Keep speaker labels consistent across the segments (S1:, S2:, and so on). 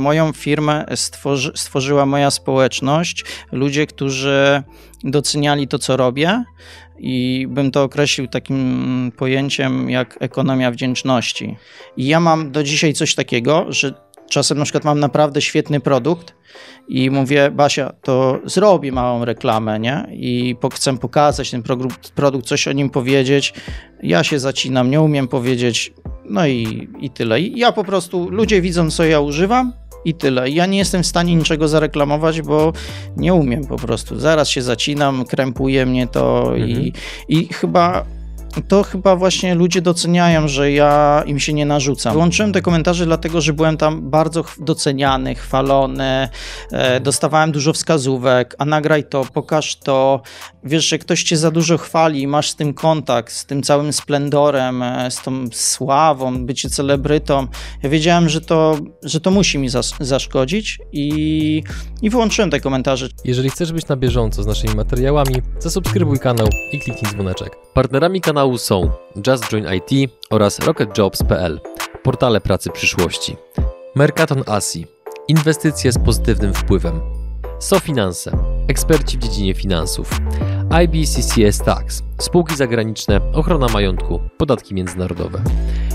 S1: moją firmę stworzy, stworzyła moja społeczność, ludzie, którzy doceniali to, co robię i bym to określił takim pojęciem jak ekonomia wdzięczności. I ja mam do dzisiaj coś takiego, że czasem na przykład mam naprawdę świetny produkt i mówię, Basia, to zrobię małą reklamę, nie? I chcę pokazać ten produkt, produkt, coś o nim powiedzieć. Ja się zacinam, nie umiem powiedzieć, no i, i tyle. I ja po prostu, ludzie widzą, co ja używam, i tyle. Ja nie jestem w stanie niczego zareklamować, bo nie umiem po prostu. Zaraz się zacinam, krępuje mnie to mhm. i, i chyba to chyba właśnie ludzie doceniają, że ja im się nie narzucam. Wyłączyłem te komentarze dlatego, że byłem tam bardzo doceniany, chwalony, e, dostawałem dużo wskazówek, a nagraj to, pokaż to. Wiesz, że ktoś cię za dużo chwali, masz z tym kontakt, z tym całym splendorem, e, z tą sławą, bycie celebrytą. Ja wiedziałem, że to, że to musi mi zas zaszkodzić i, i wyłączyłem te komentarze.
S2: Jeżeli chcesz być na bieżąco z naszymi materiałami, zasubskrybuj kanał i kliknij dzwoneczek. Partnerami kanału kanału są Just Join IT oraz RocketJobs.pl, portale pracy przyszłości. Mercaton Asi, inwestycje z pozytywnym wpływem. SoFinanse, eksperci w dziedzinie finansów. IBCCS Tax, spółki zagraniczne, ochrona majątku, podatki międzynarodowe.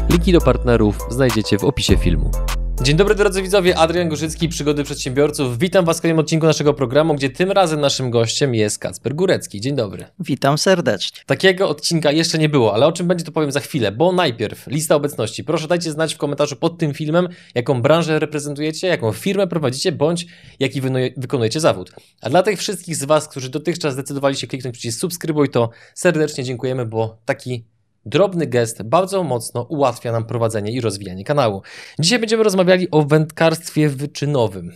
S2: Linki do partnerów znajdziecie w opisie filmu. Dzień dobry drodzy widzowie, Adrian Gorzycki, Przygody Przedsiębiorców. Witam Was w kolejnym odcinku naszego programu, gdzie tym razem naszym gościem jest Kacper Górecki. Dzień dobry.
S1: Witam serdecznie.
S2: Takiego odcinka jeszcze nie było, ale o czym będzie to powiem za chwilę, bo najpierw lista obecności. Proszę dajcie znać w komentarzu pod tym filmem, jaką branżę reprezentujecie, jaką firmę prowadzicie, bądź jaki wykonujecie zawód. A dla tych wszystkich z Was, którzy dotychczas zdecydowali się kliknąć przycisk subskrybuj, to serdecznie dziękujemy, bo taki Drobny gest bardzo mocno ułatwia nam prowadzenie i rozwijanie kanału. Dzisiaj będziemy rozmawiali o wędkarstwie wyczynowym.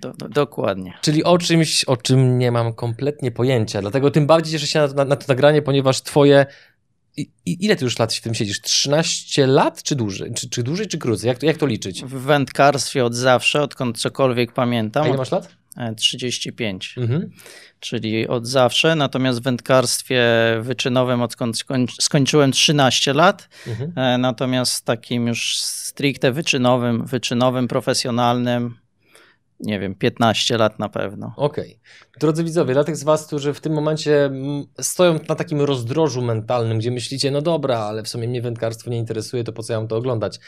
S1: Do, do, dokładnie.
S2: Czyli o czymś, o czym nie mam kompletnie pojęcia. Dlatego tym bardziej cieszę się na, na, na to nagranie, ponieważ twoje. I, ile ty już lat w tym siedzisz? 13 lat czy dłużej? Czy, czy dłużej, czy krócej? Jak to, jak to liczyć?
S1: W wędkarstwie od zawsze, odkąd cokolwiek pamiętam.
S2: A ile masz lat?
S1: 35. Mhm czyli od zawsze. Natomiast w wędkarstwie wyczynowym odkąd skończyłem 13 lat, mhm. E, natomiast takim już stricte wyczynowym, wyczynowym, profesjonalnym, nie wiem, 15 lat na pewno.
S2: Okej. Okay. Drodzy widzowie, dla tych z Was, którzy w tym momencie stoją na takim rozdrożu mentalnym, gdzie myślicie, no dobra, ale w sumie mnie wędkarstwo nie interesuje, to po co ja mam to oglądać?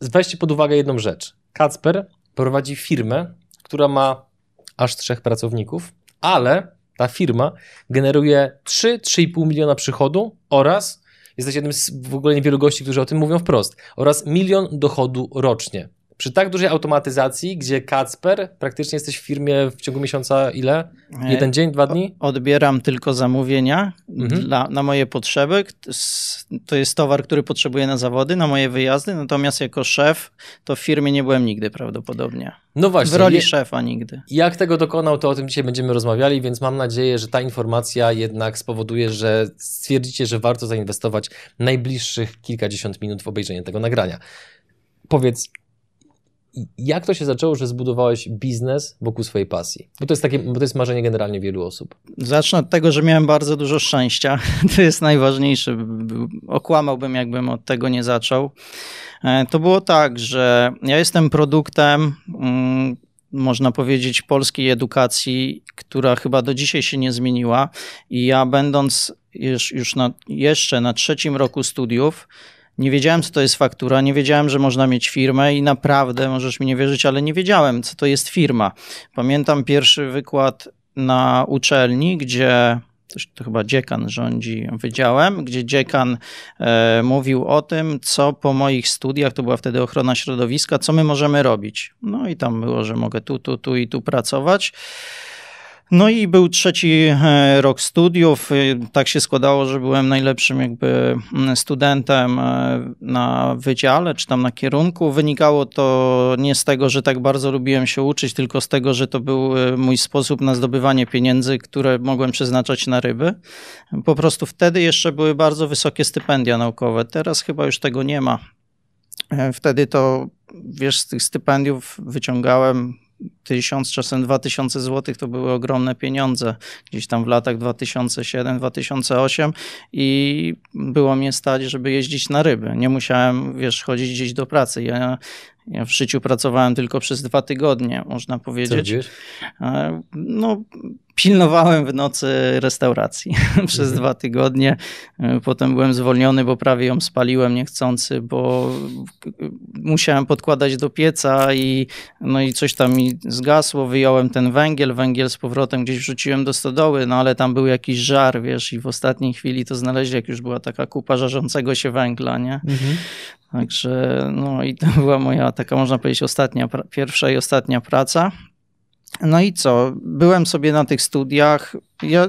S2: Weźcie pod uwagę jedną rzecz. Kacper prowadzi firmę, która ma aż trzech pracowników, ale ta firma generuje 3-3,5 miliona przychodu oraz jesteś jednym z w ogóle niewielu gości, którzy o tym mówią wprost, oraz milion dochodu rocznie. Przy tak dużej automatyzacji, gdzie Kacper, praktycznie jesteś w firmie w ciągu miesiąca ile? Jeden dzień, dwa dni?
S1: Odbieram tylko zamówienia mhm. dla, na moje potrzeby. To jest towar, który potrzebuję na zawody, na moje wyjazdy, natomiast jako szef to w firmie nie byłem nigdy prawdopodobnie. No właśnie. W roli szefa nigdy.
S2: Jak tego dokonał, to o tym dzisiaj będziemy rozmawiali, więc mam nadzieję, że ta informacja jednak spowoduje, że stwierdzicie, że warto zainwestować najbliższych kilkadziesiąt minut w obejrzenie tego nagrania. Powiedz, jak to się zaczęło, że zbudowałeś biznes wokół swojej pasji? Bo to jest takie, bo to jest marzenie generalnie wielu osób.
S1: Zacznę od tego, że miałem bardzo dużo szczęścia. To jest najważniejsze. Okłamałbym, jakbym od tego nie zaczął. E, to było tak, że ja jestem produktem, mm, można powiedzieć, polskiej edukacji, która chyba do dzisiaj się nie zmieniła. I ja, będąc już na, jeszcze na trzecim roku studiów, nie wiedziałem, co to jest faktura, nie wiedziałem, że można mieć firmę i naprawdę, możesz mi nie wierzyć, ale nie wiedziałem, co to jest firma. Pamiętam pierwszy wykład na uczelni, gdzie to chyba dziekan rządzi wydziałem, gdzie dziekan e, mówił o tym, co po moich studiach, to była wtedy ochrona środowiska, co my możemy robić. No i tam było, że mogę tu, tu, tu i tu pracować. No i był trzeci e, rok studiów. Tak się składało, że byłem najlepszym jakby mm, studentem e, na wydziale, czy tam na kierunku. Wynikało to nie z tego, że tak bardzo lubiłem się uczyć, tylko z tego, że to był e, mój sposób na zdobywanie pieniędzy, które mogłem przeznaczać na ryby. Po prostu wtedy jeszcze były bardzo wysokie stypendia naukowe. Teraz chyba już tego nie ma. Wtedy to, wiesz, z tych stypendiów wyciągałem tysiąc, czasem dwa tysiące złotych to były ogromne pieniądze gdzieś tam w latach 2007-2008 i było mnie stać, żeby jeździć na ryby. Nie musiałem, wiesz, chodzić gdzieś do pracy. Ja, ja w życiu pracowałem tylko przez dwa tygodnie, można powiedzieć. No, pilnowałem w nocy restauracji przez mhm. dwa tygodnie. Potem byłem zwolniony, bo prawie ją spaliłem niechcący, bo musiałem podkładać do pieca i, no i coś tam mi zgasło. Wyjąłem ten węgiel, węgiel z powrotem gdzieś wrzuciłem do stodoły, no ale tam był jakiś żar, wiesz, i w ostatniej chwili to znaleźli, jak już była taka kupa żarzącego się węgla, nie? Mhm. Także, no i to była moja taka, można powiedzieć, ostatnia, pierwsza i ostatnia praca. No i co? Byłem sobie na tych studiach. Ja,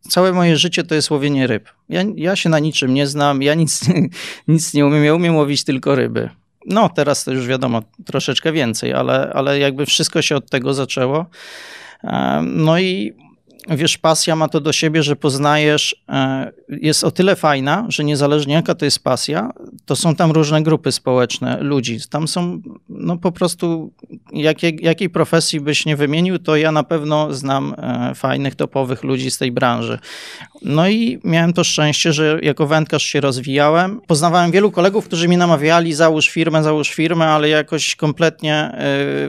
S1: całe moje życie to jest łowienie ryb. Ja, ja się na niczym nie znam, ja nic, nic nie umiem. Ja umiem łowić tylko ryby. No, teraz to już wiadomo, troszeczkę więcej, ale, ale jakby wszystko się od tego zaczęło. No i wiesz, pasja ma to do siebie, że poznajesz, e, jest o tyle fajna, że niezależnie jaka to jest pasja, to są tam różne grupy społeczne ludzi. Tam są, no po prostu, jakiej, jakiej profesji byś nie wymienił, to ja na pewno znam e, fajnych, topowych ludzi z tej branży. No i miałem to szczęście, że jako wędkarz się rozwijałem. Poznawałem wielu kolegów, którzy mi namawiali, załóż firmę, załóż firmę, ale jakoś kompletnie, e,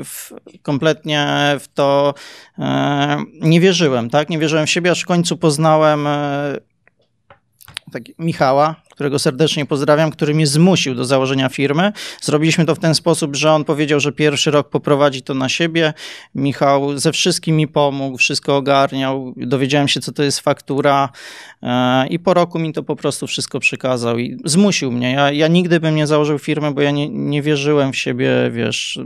S1: w, kompletnie w to nie wierzyłem, tak? Nie wierzyłem w siebie, aż w końcu poznałem e, tak, Michała, którego serdecznie pozdrawiam, który mnie zmusił do założenia firmy. Zrobiliśmy to w ten sposób, że on powiedział, że pierwszy rok poprowadzi to na siebie. Michał ze wszystkim mi pomógł, wszystko ogarniał. Dowiedziałem się, co to jest faktura e, i po roku mi to po prostu wszystko przekazał i zmusił mnie. Ja, ja nigdy bym nie założył firmy, bo ja nie, nie wierzyłem w siebie, wiesz.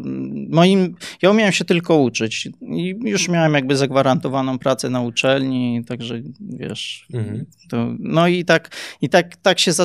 S1: Moim, ja umiałem się tylko uczyć i już miałem jakby zagwarantowaną pracę na uczelni, także wiesz. Mhm. To, no i tak, i tak, tak się zaczęło.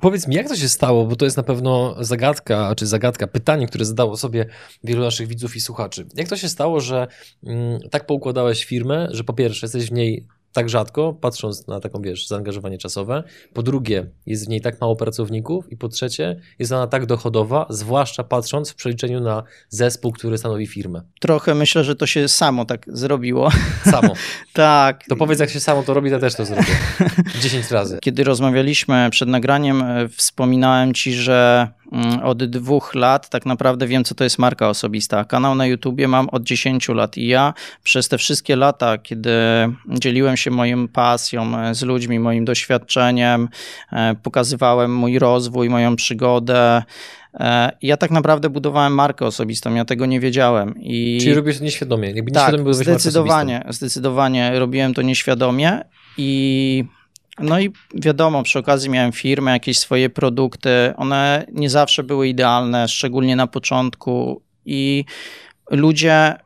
S2: Powiedz mi, jak to się stało, bo to jest na pewno zagadka, czy zagadka, pytanie, które zadało sobie wielu naszych widzów i słuchaczy. Jak to się stało, że mm, tak poukładałeś firmę, że po pierwsze jesteś w niej tak rzadko, patrząc na taką, wiesz, zaangażowanie czasowe. Po drugie, jest w niej tak mało pracowników. I po trzecie, jest ona tak dochodowa, zwłaszcza patrząc w przeliczeniu na zespół, który stanowi firmę.
S1: Trochę myślę, że to się samo tak zrobiło.
S2: Samo.
S1: tak.
S2: To powiedz, jak się samo to robi, to też to zrobię. Dziesięć razy.
S1: Kiedy rozmawialiśmy przed nagraniem, e, wspominałem ci, że od dwóch lat tak naprawdę wiem, co to jest marka osobista. Kanał na YouTubie mam od 10 lat i ja przez te wszystkie lata, kiedy dzieliłem się moją pasją e, z ludźmi, moim doświadczeniem, e, pokazywałem mój rozwój, moją przygodę, e, ja tak naprawdę budowałem markę osobistą, ja tego nie wiedziałem. I...
S2: Czyli robisz to nieświadomie?
S1: Jakby tak, nieświadomie zdecydowanie, zdecydowanie robiłem to nieświadomie i no i wiadomo, przy okazji miałem firmę, jakieś swoje produkty. One nie zawsze były idealne, szczególnie na początku. I ludzie,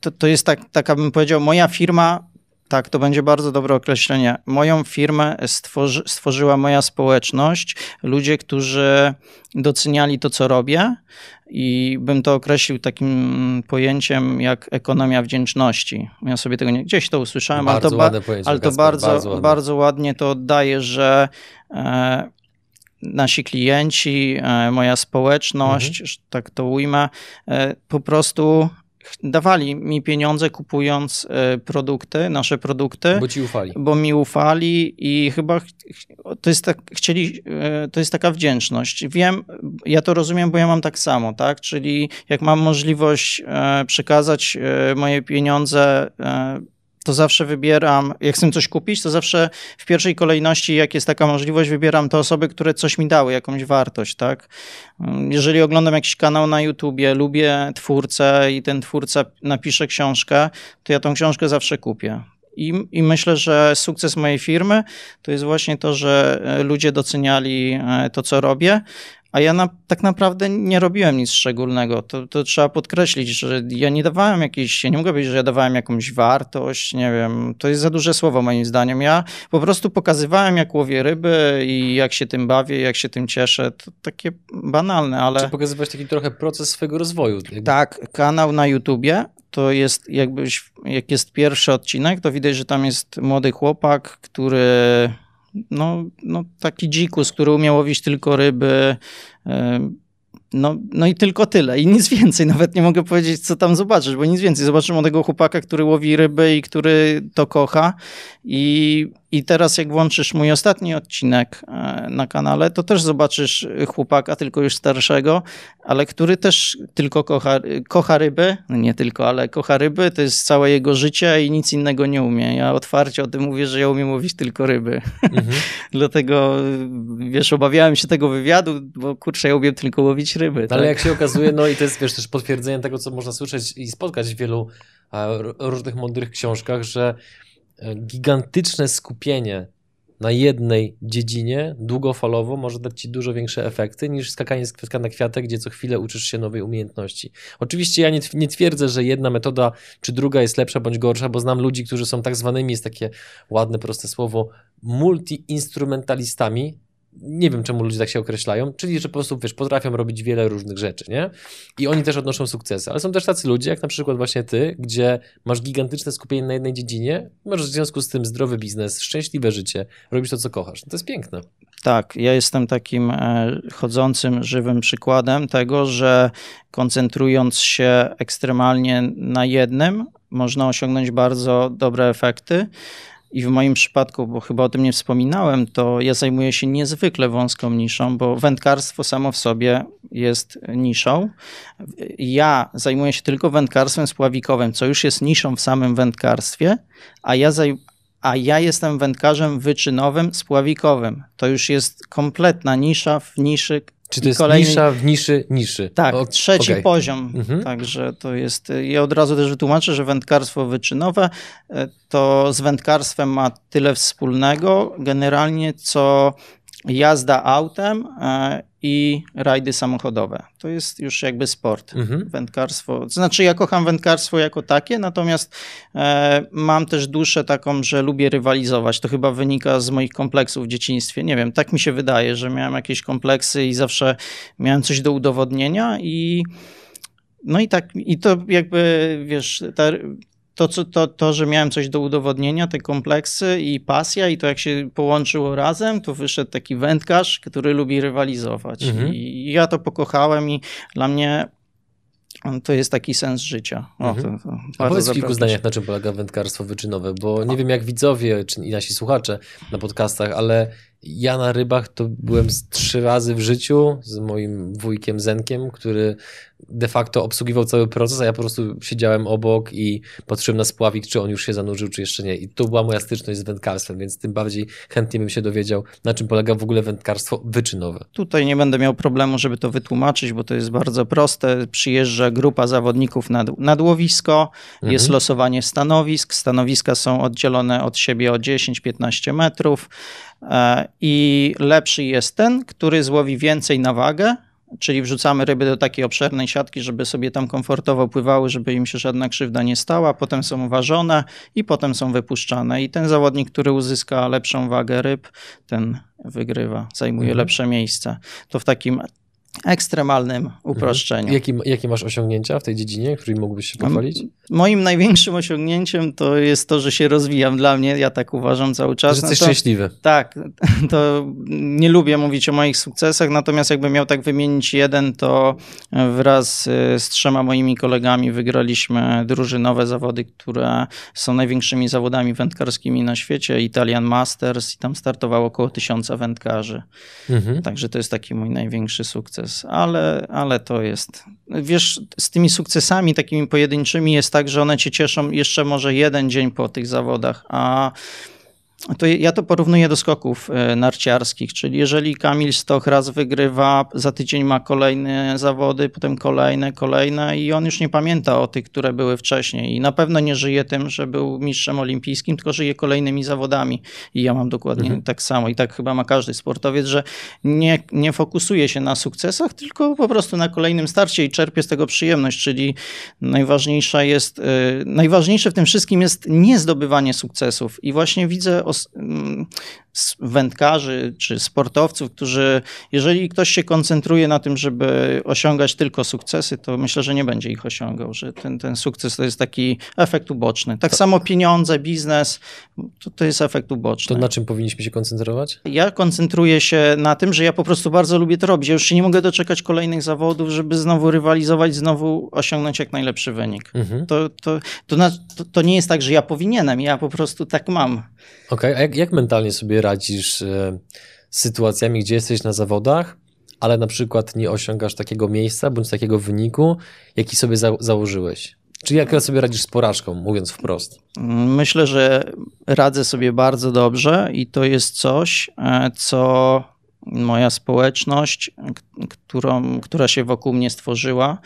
S1: to, to jest tak, tak, abym powiedział, moja firma tak, to będzie bardzo dobre określenie. Moją firmę stworzy, stworzyła moja społeczność, ludzie, którzy doceniali to, co robię, i bym to określił takim pojęciem jak ekonomia wdzięczności. Ja sobie tego nie, gdzieś to usłyszałem,
S2: bardzo
S1: ale to,
S2: ładne
S1: ale to bardzo, bardzo, ładnie. bardzo ładnie to oddaje, że e, nasi klienci, e, moja społeczność, mhm. tak to ujmę, e, po prostu dawali mi pieniądze kupując e, produkty, nasze produkty.
S2: Bo ci ufali.
S1: Bo mi ufali i chyba to jest, tak, chcieli, e, to jest taka wdzięczność. Wiem, ja to rozumiem, bo ja mam tak samo, tak? Czyli jak mam możliwość e, przekazać moje pieniądze to zawsze wybieram, jak chcę coś kupić, to zawsze w pierwszej kolejności, jak jest taka możliwość, wybieram te osoby, które coś mi dały, jakąś wartość, tak? Jeżeli oglądam jakiś kanał na YouTubie, lubię twórcę i ten twórca napisze książkę, to ja tą książkę zawsze kupię. I, I, myślę, że sukces mojej firmy to jest właśnie to, że e, ludzie doceniali e, to, co robię, a ja na, tak naprawdę nie robiłem nic szczególnego. To, to trzeba podkreślić, że ja nie dawałem jakiejś, ja nie mogę powiedzieć, że ja dawałem jakąś wartość, nie wiem, to jest za duże słowo moim zdaniem. Ja po prostu pokazywałem, jak łowię ryby i jak się tym bawię, jak się tym cieszę. To takie banalne, ale...
S2: Czy pokazywać taki trochę proces swojego rozwoju? Jakby...
S1: Tak, kanał na YouTubie to jest jakbyś, jak jest pierwszy odcinek, to widać, że tam jest młody chłopak, który no, no taki dzikus, który umiał łowić tylko ryby, no, no i tylko tyle i nic więcej. Nawet nie mogę powiedzieć, co tam zobaczysz, bo nic więcej. Zobaczymy młodego chłopaka, który łowi ryby i który to kocha. I, I teraz, jak włączysz mój ostatni odcinek e, na kanale, to też zobaczysz chłopaka, tylko już starszego, ale który też tylko kocha, kocha ryby. No nie tylko, ale kocha ryby. To jest całe jego życie i nic innego nie umie. Ja otwarcie o tym mówię, że ja umiem łowić tylko ryby. Mhm. Dlatego, wiesz, obawiałem się tego wywiadu, bo kurczę, ja umiem tylko łowić ryby.
S2: Tak? Ale jak się okazuje, no i to jest wiesz, też potwierdzenie tego, co można słyszeć i spotkać w wielu różnych mądrych książkach, że e, gigantyczne skupienie na jednej dziedzinie długofalowo może dać ci dużo większe efekty niż skakanie z kwiatka na kwiatek, gdzie co chwilę uczysz się nowej umiejętności. Oczywiście ja nie, nie twierdzę, że jedna metoda czy druga jest lepsza bądź gorsza, bo znam ludzi, którzy są tak zwanymi, jest takie ładne, proste słowo, multi-instrumentalistami, nie wiem, czemu ludzie tak się określają, czyli że po prostu, wiesz, potrafią robić wiele różnych rzeczy, nie? I oni też odnoszą sukcesy, ale są też tacy ludzie, jak na przykład właśnie ty, gdzie masz gigantyczne skupienie na jednej dziedzinie, masz w związku z tym zdrowy biznes, szczęśliwe życie, robisz to, co kochasz. To jest piękne.
S1: Tak, ja jestem takim e, chodzącym, żywym przykładem tego, że koncentrując się ekstremalnie na jednym, można osiągnąć bardzo dobre efekty. I w moim przypadku, bo chyba o tym nie wspominałem, to ja zajmuję się niezwykle wąską niszą, bo wędkarstwo samo w sobie jest niszą. Ja zajmuję się tylko wędkarstwem spławikowym, co już jest niszą w samym wędkarstwie, a ja, zaj a ja jestem wędkarzem wyczynowym, spławikowym. To już jest kompletna nisza w niszy
S2: czy to jest kolejny... nisza w niszy niszy?
S1: Tak, o, trzeci okay. poziom. Mhm. Także to jest. Ja od razu też wytłumaczę, że wędkarstwo wyczynowe e, to z wędkarstwem ma tyle wspólnego generalnie, co jazda autem e, i rajdy samochodowe. To jest już jakby sport, mhm. wędkarstwo. Znaczy ja kocham wędkarstwo jako takie, natomiast e, mam też duszę taką, że lubię rywalizować. To chyba wynika z moich kompleksów w dzieciństwie. Nie wiem, tak mi się wydaje, że miałem jakieś kompleksy i zawsze miałem coś do udowodnienia i no i tak, i to jakby, wiesz, ta, to, co, to, to, że miałem coś do udowodnienia, te kompleksy i pasja, i to jak się połączyło razem, to wyszedł taki wędkarz, który lubi rywalizować. Mhm. I ja to pokochałem, i dla mnie to jest taki sens życia. O,
S2: mhm. to, powiedz w kilku zdaniach, na czym polega wędkarstwo wyczynowe, bo nie wiem jak widzowie czy i nasi słuchacze na podcastach, ale ja na rybach to byłem trzy razy w życiu z moim wujkiem Zenkiem, który de facto obsługiwał cały proces, a ja po prostu siedziałem obok i patrzyłem na spławik, czy on już się zanurzył, czy jeszcze nie. I to była moja styczność z wędkarstwem, więc tym bardziej chętnie bym się dowiedział, na czym polega w ogóle wędkarstwo wyczynowe.
S1: Tutaj nie będę miał problemu, żeby to wytłumaczyć, bo to jest bardzo proste. Przyjeżdża grupa zawodników nad, nad łowisko, mhm. jest losowanie stanowisk. Stanowiska są oddzielone od siebie o 10-15 metrów i lepszy jest ten, który złowi więcej na wagę, czyli wrzucamy ryby do takiej obszernej siatki, żeby sobie tam komfortowo pływały, żeby im się żadna krzywda nie stała, potem są ważone i potem są wypuszczane. I ten zawodnik, który uzyska lepszą wagę ryb, ten wygrywa, zajmuje mhm. lepsze miejsce. To w takim ekstremalnym uproszczeniu. Mhm.
S2: Jaki, jakie masz osiągnięcia w tej dziedzinie, którymi mógłbyś się pochwalić?
S1: Moim największym osiągnięciem to jest to, że się rozwijam dla mnie, ja tak uważam cały czas.
S2: Że jesteś no to, szczęśliwy.
S1: Tak, to nie lubię mówić o moich sukcesach, natomiast jakbym miał tak wymienić jeden, to wraz z trzema moimi kolegami wygraliśmy drużynowe zawody, które są największymi zawodami wędkarskimi na świecie, Italian Masters i tam startowało około tysiąca wędkarzy. Mhm. Także to jest taki mój największy sukces sukces, ale, ale to jest. Wiesz, z tymi sukcesami takimi pojedynczymi jest tak, że one cię cieszą jeszcze może jeden dzień po tych zawodach, a to ja to porównuję do skoków e, narciarskich, czyli jeżeli Kamil Stoch raz wygrywa, za tydzień ma kolejne zawody, potem kolejne, kolejne i on już nie pamięta o tych, które były wcześniej. I na pewno nie żyje tym, że był mistrzem olimpijskim, tylko żyje kolejnymi zawodami. I ja mam dokładnie mhm. tak samo. I tak chyba ma każdy sportowiec, że nie, nie fokusuje się na sukcesach, tylko po prostu na kolejnym starcie i czerpie z tego przyjemność, czyli najważniejsza jest, yy, najważniejsze w tym wszystkim jest nie zdobywanie sukcesów. I właśnie widzę Mm, wędkarzy czy sportowców, którzy, jeżeli ktoś się koncentruje na tym, żeby osiągać tylko sukcesy, to myślę, że nie będzie ich osiągał, że ten, ten sukces to jest taki efekt uboczny. Tak to... samo pieniądze, biznes, to, to jest efekt uboczny.
S2: To na czym powinniśmy się koncentrować?
S1: Ja koncentruję się na tym, że ja po prostu bardzo lubię to robić. Ja już się nie mogę doczekać kolejnych zawodów, żeby znowu rywalizować, znowu osiągnąć jak najlepszy wynik. Mhm. To, to, to, to, to nie jest tak, że ja powinienem, ja po prostu tak mam.
S2: Okej, okay. a jak, jak mentalnie sobie radzisz e, z sytuacjami, gdzie jesteś na zawodach, ale na przykład nie osiągasz takiego miejsca bądź takiego wyniku, jaki sobie za założyłeś? Czy jak sobie radzisz z porażką, mówiąc wprost?
S1: Myślę, że radzę sobie bardzo dobrze i to jest coś, e, co moja społeczność, którą, która się wokół mnie stworzyła,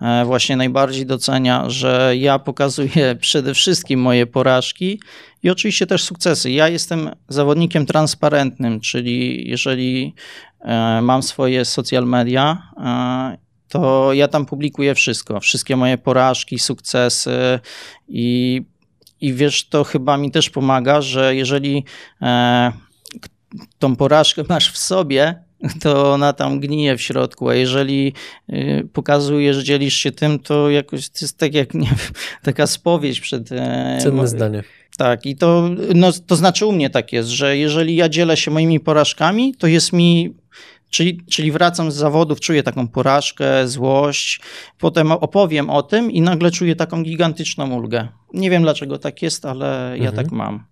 S1: e, właśnie najbardziej docenia, że ja pokazuję przede wszystkim moje porażki i oczywiście też sukcesy. Ja jestem zawodnikiem transparentnym, czyli jeżeli e, mam swoje social media, e, to ja tam publikuję wszystko, wszystkie moje porażki, sukcesy i, i wiesz, to chyba mi też pomaga, że jeżeli tą porażkę masz w sobie, to ona tam gnije w środku, a jeżeli y, pokazujesz, dzielisz się tym, to jakoś to jest tak jak nie taka spowiedź przed...
S2: E, Cenne zdanie.
S1: Tak, i to, no, to znaczy u mnie tak jest, że jeżeli ja dzielę się moimi porażkami, to jest mi Czyli, czyli wracam z zawodów, czuję taką porażkę, złość, potem opowiem o tym i nagle czuję taką gigantyczną ulgę. Nie wiem dlaczego tak jest, ale ja mhm. tak mam.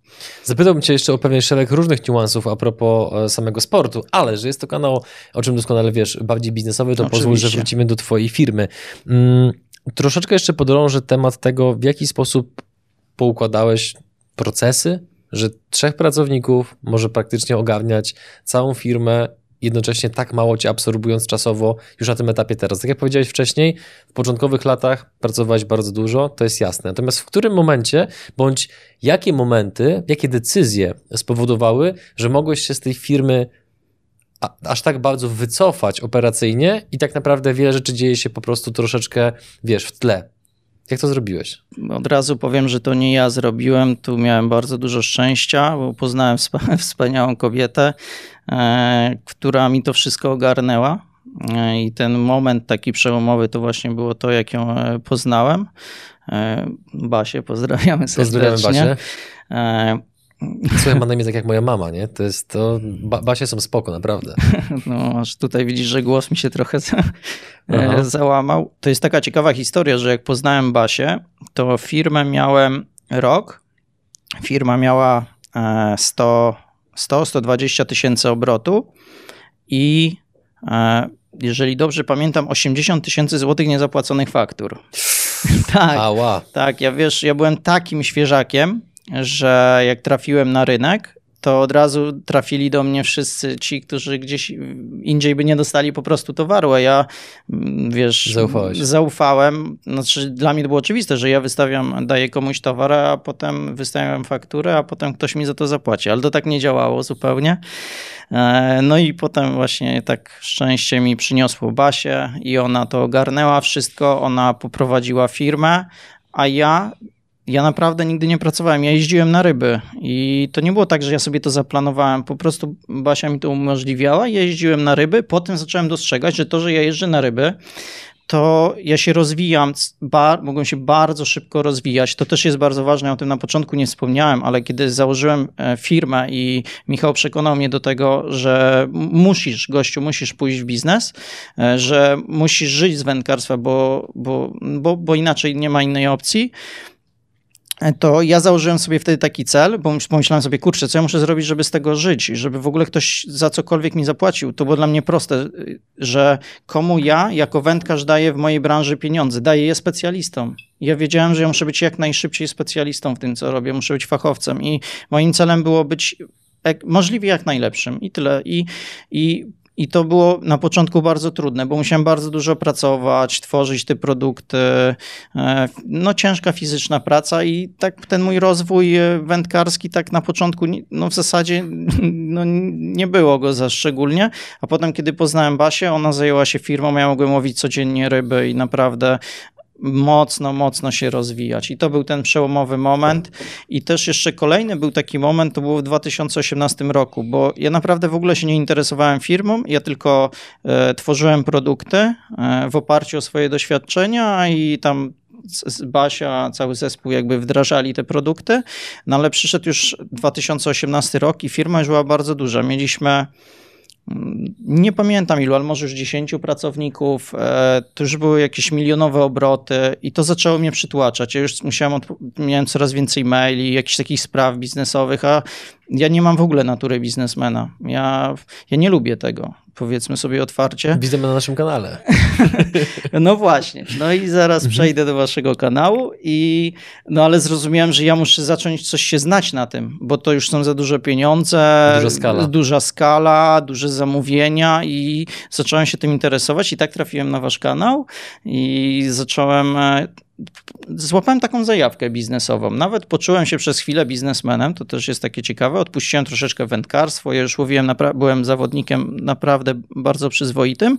S2: Zapytałbym Cię jeszcze o pewien szereg różnych niuansów a propos e, samego sportu, ale że jest to kanał, o czym doskonale wiesz, bardziej biznesowy, to Oczywiście. pozwól, że wrócimy do Twojej firmy. Mm, troszeczkę jeszcze podrążę temat tego, w jaki sposób poukładałeś procesy, że trzech pracowników może praktycznie ogarniać całą firmę jednocześnie tak mało cię absorbując czasowo już na tym etapie teraz. Tak jak powiedziałeś wcześniej, w początkowych latach pracowałeś bardzo dużo, to jest jasne. Natomiast w którym momencie, bądź jakie momenty, jakie decyzje spowodowały, że mogłeś się z tej firmy aż tak bardzo wycofać operacyjnie i tak naprawdę wiele rzeczy dzieje się po prostu troszeczkę, wiesz, w tle. Jak to zrobiłeś?
S1: Od razu powiem, że to nie ja zrobiłem. Tu miałem bardzo dużo szczęścia, bo poznałem wspaniałą kobietę, e, która mi to wszystko ogarnęła. E, I ten moment taki przełomowy to właśnie było to, jak ją e, poznałem. Basię pozdrawiamy serdecznie. Pozdrawiamy
S2: Basię. Słuchaj, ma na imię tak jak moja mama, nie? To jest to. Ba Basie są spoko, naprawdę.
S1: No, aż tutaj widzisz, że głos mi się trochę za, e, załamał. To jest taka ciekawa historia, że jak poznałem Basię, to firmę miałem rok. Firma miała 100-120 e, tysięcy obrotu i e, jeżeli dobrze pamiętam, 80 tysięcy złotych niezapłaconych faktur. tak, Ała. tak, ja wiesz, ja byłem takim świeżakiem, że jak trafiłem na rynek, to od razu trafili do mnie wszyscy ci, którzy gdzieś indziej by nie dostali po prostu towaru, a ja, mm, wiesz, Zaufałeś. zaufałem. Znaczy, dla mnie to było oczywiste, że ja wystawiam, daję komuś towar, a potem wystawiam fakturę, a potem ktoś mi za to zapłaci, ale to tak nie działało zupełnie. E, no i potem właśnie tak szczęście mi przyniosło Basię i ona to ogarnęła wszystko, ona poprowadziła firmę, a ja ja naprawdę nigdy nie pracowałem. Ja jeździłem na ryby i to nie było tak, że ja sobie to zaplanowałem. Po prostu Basia mi to umożliwiała. Ja jeździłem na ryby, potem zacząłem dostrzegać, że to, że ja jeżdżę na ryby, to ja się rozwijam, bar, mogłem się bardzo szybko rozwijać. To też jest bardzo ważne, ja o tym na początku nie wspomniałem, ale kiedy założyłem e, firmę i Michał przekonał mnie do tego, że musisz, gościu, musisz pójść w biznes, e, że musisz żyć z wędkarstwa, bo, bo, bo, bo inaczej nie ma innej opcji, to ja założyłem sobie wtedy taki cel, bo pomyślałem sobie, kurczę, co ja muszę zrobić, żeby z tego żyć, żeby w ogóle ktoś za cokolwiek mi zapłacił. To było dla mnie proste, że komu ja jako wędkarz daję w mojej branży pieniądze, daję je specjalistom. Ja wiedziałem, że ja muszę być jak najszybciej specjalistą w tym, co robię, muszę być fachowcem i moim celem było być możliwie jak najlepszym i tyle. I, i i to było na początku bardzo trudne, bo musiałem bardzo dużo pracować, tworzyć te produkty. E, no ciężka fizyczna praca i tak ten mój rozwój e, wędkarski tak na początku, no w zasadzie no, nie było go za szczególnie, a potem kiedy poznałem Basię, ona zajęła się firmą, ja mogłem łowić codziennie ryby i naprawdę mocno, mocno się rozwijać. I to był ten przełomowy moment. I też jeszcze kolejny był taki moment, to było w 2018 roku, bo ja naprawdę w ogóle się nie interesowałem firmą, ja tylko e, tworzyłem produkty e, w oparciu o swoje doświadczenia i tam Basia, cały zespół jakby wdrażali te produkty, no ale przyszedł już 2018 rok i firma już była bardzo duża. Mieliśmy nie pamiętam ilu, ale może już 10 pracowników, e, to już były jakieś milionowe obroty i to zaczęło mnie przytłaczać. Ja już musiałem, miałem coraz więcej maili, jakichś takich spraw biznesowych, a ja nie mam w ogóle natury biznesmena. Ja, ja nie lubię tego, powiedzmy sobie otwarcie.
S2: Widzimy na naszym kanale.
S1: no właśnie. No i zaraz mhm. przejdę do waszego kanału i no ale zrozumiałem, że ja muszę zacząć coś się znać na tym, bo to już są za duże pieniądze,
S2: duża skala,
S1: duża skala duże zamówienia i zacząłem się tym interesować i tak trafiłem na wasz kanał i zacząłem e, złapałem taką zajawkę biznesową. Nawet poczułem się przez chwilę biznesmenem, to też jest takie ciekawe. Odpuściłem troszeczkę wędkarstwo, ja już łowiłem, byłem zawodnikiem naprawdę bardzo przyzwoitym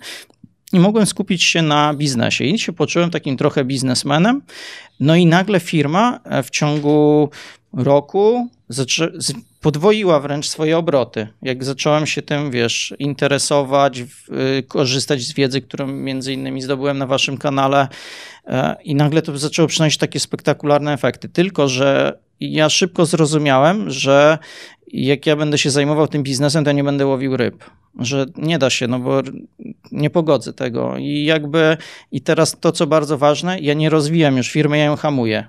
S1: i mogłem skupić się na biznesie. I się poczułem takim trochę biznesmenem. No i nagle firma w ciągu roku podwoiła wręcz swoje obroty. Jak zacząłem się tym, wiesz, interesować, y, korzystać z wiedzy, którą między innymi zdobyłem na waszym kanale e, i nagle to zaczęło przynosić takie spektakularne efekty. Tylko, że ja szybko zrozumiałem, że jak ja będę się zajmował tym biznesem, to nie będę łowił ryb. Że nie da się, no bo nie pogodzę tego. I jakby, i teraz to, co bardzo ważne, ja nie rozwijam już firmy, ja ją hamuję.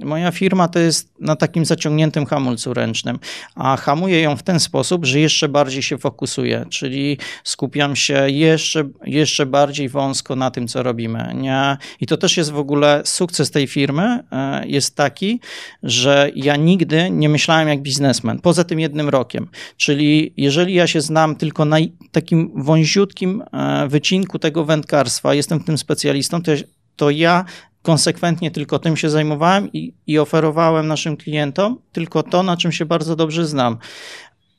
S1: Moja firma to jest na takim zaciągniętym hamulcu ręcznym, a hamuję ją w ten sposób, że jeszcze bardziej się fokusuję, czyli skupiam się jeszcze, jeszcze bardziej wąsko na tym, co robimy. Nie? I to też jest w ogóle sukces tej firmy, e, jest taki, że ja nigdy nie myślałem jak biznesmen, poza tym jednym rokiem. Czyli jeżeli ja się znam tylko na takim wąziutkim e, wycinku tego wędkarstwa, jestem tym specjalistą, to ja konsekwentnie tylko tym się zajmowałem i, i oferowałem naszym klientom tylko to, na czym się bardzo dobrze znam.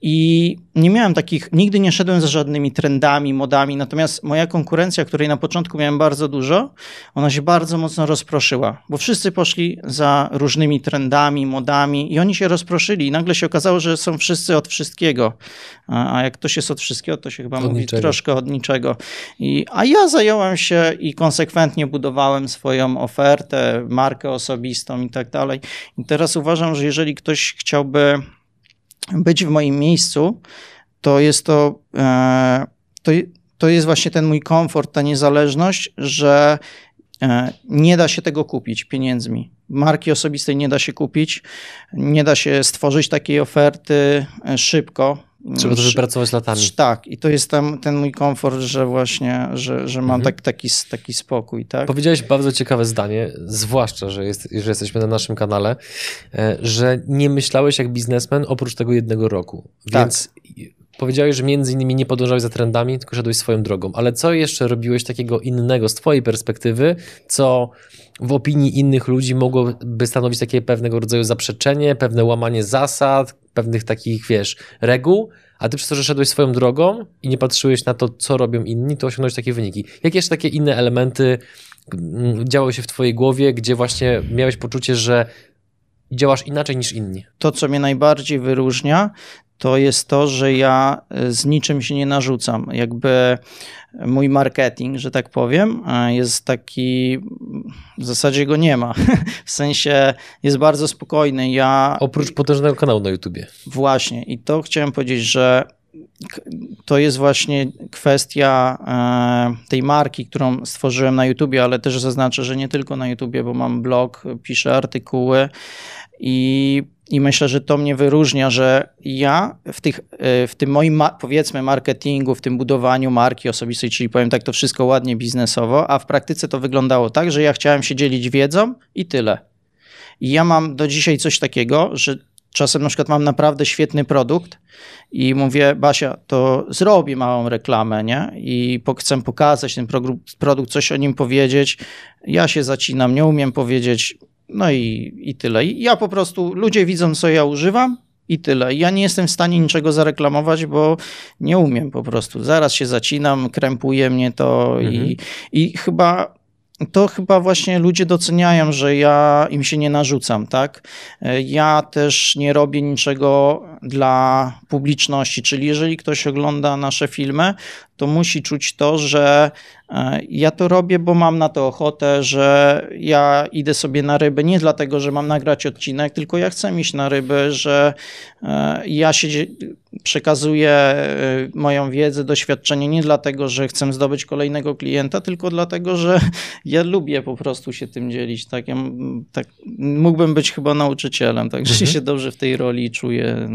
S1: I nie miałem takich, nigdy nie szedłem za żadnymi trendami, modami, natomiast moja konkurencja, której na początku miałem bardzo dużo, ona się bardzo mocno rozproszyła, bo wszyscy poszli za różnymi trendami, modami i oni się rozproszyli i nagle się okazało, że są wszyscy od wszystkiego. A, a jak ktoś jest od wszystkiego, to się chyba od mówi niczego. troszkę od niczego. I, a ja zająłem się i konsekwentnie budowałem swoją ofertę, markę osobistą i tak dalej. I teraz uważam, że jeżeli ktoś chciałby być w moim miejscu, to jest to, e, to, to jest właśnie ten mój komfort, ta niezależność, że e, nie da się tego kupić pieniędzmi. Marki osobistej nie da się kupić, nie da się stworzyć takiej oferty e, szybko.
S2: Trzeba to wypracować latami.
S1: Tak, i to jest tam ten mój komfort, że właśnie, że, że mam mhm. tak, taki, taki spokój. Tak?
S2: Powiedziałeś bardzo ciekawe zdanie, zwłaszcza, że, jest, że jesteśmy na naszym kanale, e, że nie myślałeś jak biznesmen oprócz tego jednego roku. Tak. Powiedziałeś, że między innymi nie podążałeś za trendami, tylko szedłeś swoją drogą. Ale co jeszcze robiłeś takiego innego z twojej perspektywy, co w opinii innych ludzi mogłoby stanowić takie pewnego rodzaju zaprzeczenie, pewne łamanie zasad, pewnych takich, wiesz, reguł, a ty przez to, że szedłeś swoją drogą i nie patrzyłeś na to, co robią inni, to osiągnąłeś takie wyniki. Jakie jeszcze takie inne elementy mm, działy się w twojej głowie, gdzie właśnie miałeś poczucie, że działasz inaczej niż inni?
S1: To, co mnie najbardziej wyróżnia, to jest to, że ja e, z niczym się nie narzucam. Jakby mój marketing, że tak powiem, e, jest taki, w zasadzie go nie ma. W sensie jest bardzo spokojny. Ja.
S2: Oprócz potężnego kanału na YouTubie.
S1: Właśnie. I to chciałem powiedzieć, że to jest właśnie kwestia e, tej marki, którą stworzyłem na YouTubie, ale też zaznaczę, że nie tylko na YouTubie, bo mam blog, piszę artykuły i, i myślę, że to mnie wyróżnia, że ja w, tych, e, w tym moim, powiedzmy, marketingu, w tym budowaniu marki osobistej, czyli powiem tak, to wszystko ładnie biznesowo, a w praktyce to wyglądało tak, że ja chciałem się dzielić wiedzą i tyle. I ja mam do dzisiaj coś takiego, że czasem na przykład mam naprawdę świetny produkt i mówię, Basia, to zrobię małą reklamę, nie? I chcę pokazać ten produkt, coś o nim powiedzieć. Ja się zacinam, nie umiem powiedzieć, no i, i tyle. I ja po prostu, ludzie widzą, co ja używam, i tyle. Ja nie jestem w stanie niczego zareklamować, bo nie umiem po prostu. Zaraz się zacinam, krępuje mnie to mhm. i, i chyba to chyba właśnie ludzie doceniają, że ja im się nie narzucam, tak? Ja też nie robię niczego dla publiczności, czyli jeżeli ktoś ogląda nasze filmy, to musi czuć to, że e, ja to robię, bo mam na to ochotę, że ja idę sobie na ryby nie dlatego, że mam nagrać odcinek, tylko ja chcę iść na ryby, że e, ja się przekazuję e, moją wiedzę, doświadczenie nie dlatego, że chcę zdobyć kolejnego klienta, tylko dlatego, że ja lubię po prostu się tym dzielić. Tak, ja, tak mógłbym być chyba nauczycielem, także mhm. się dobrze w tej roli czuję.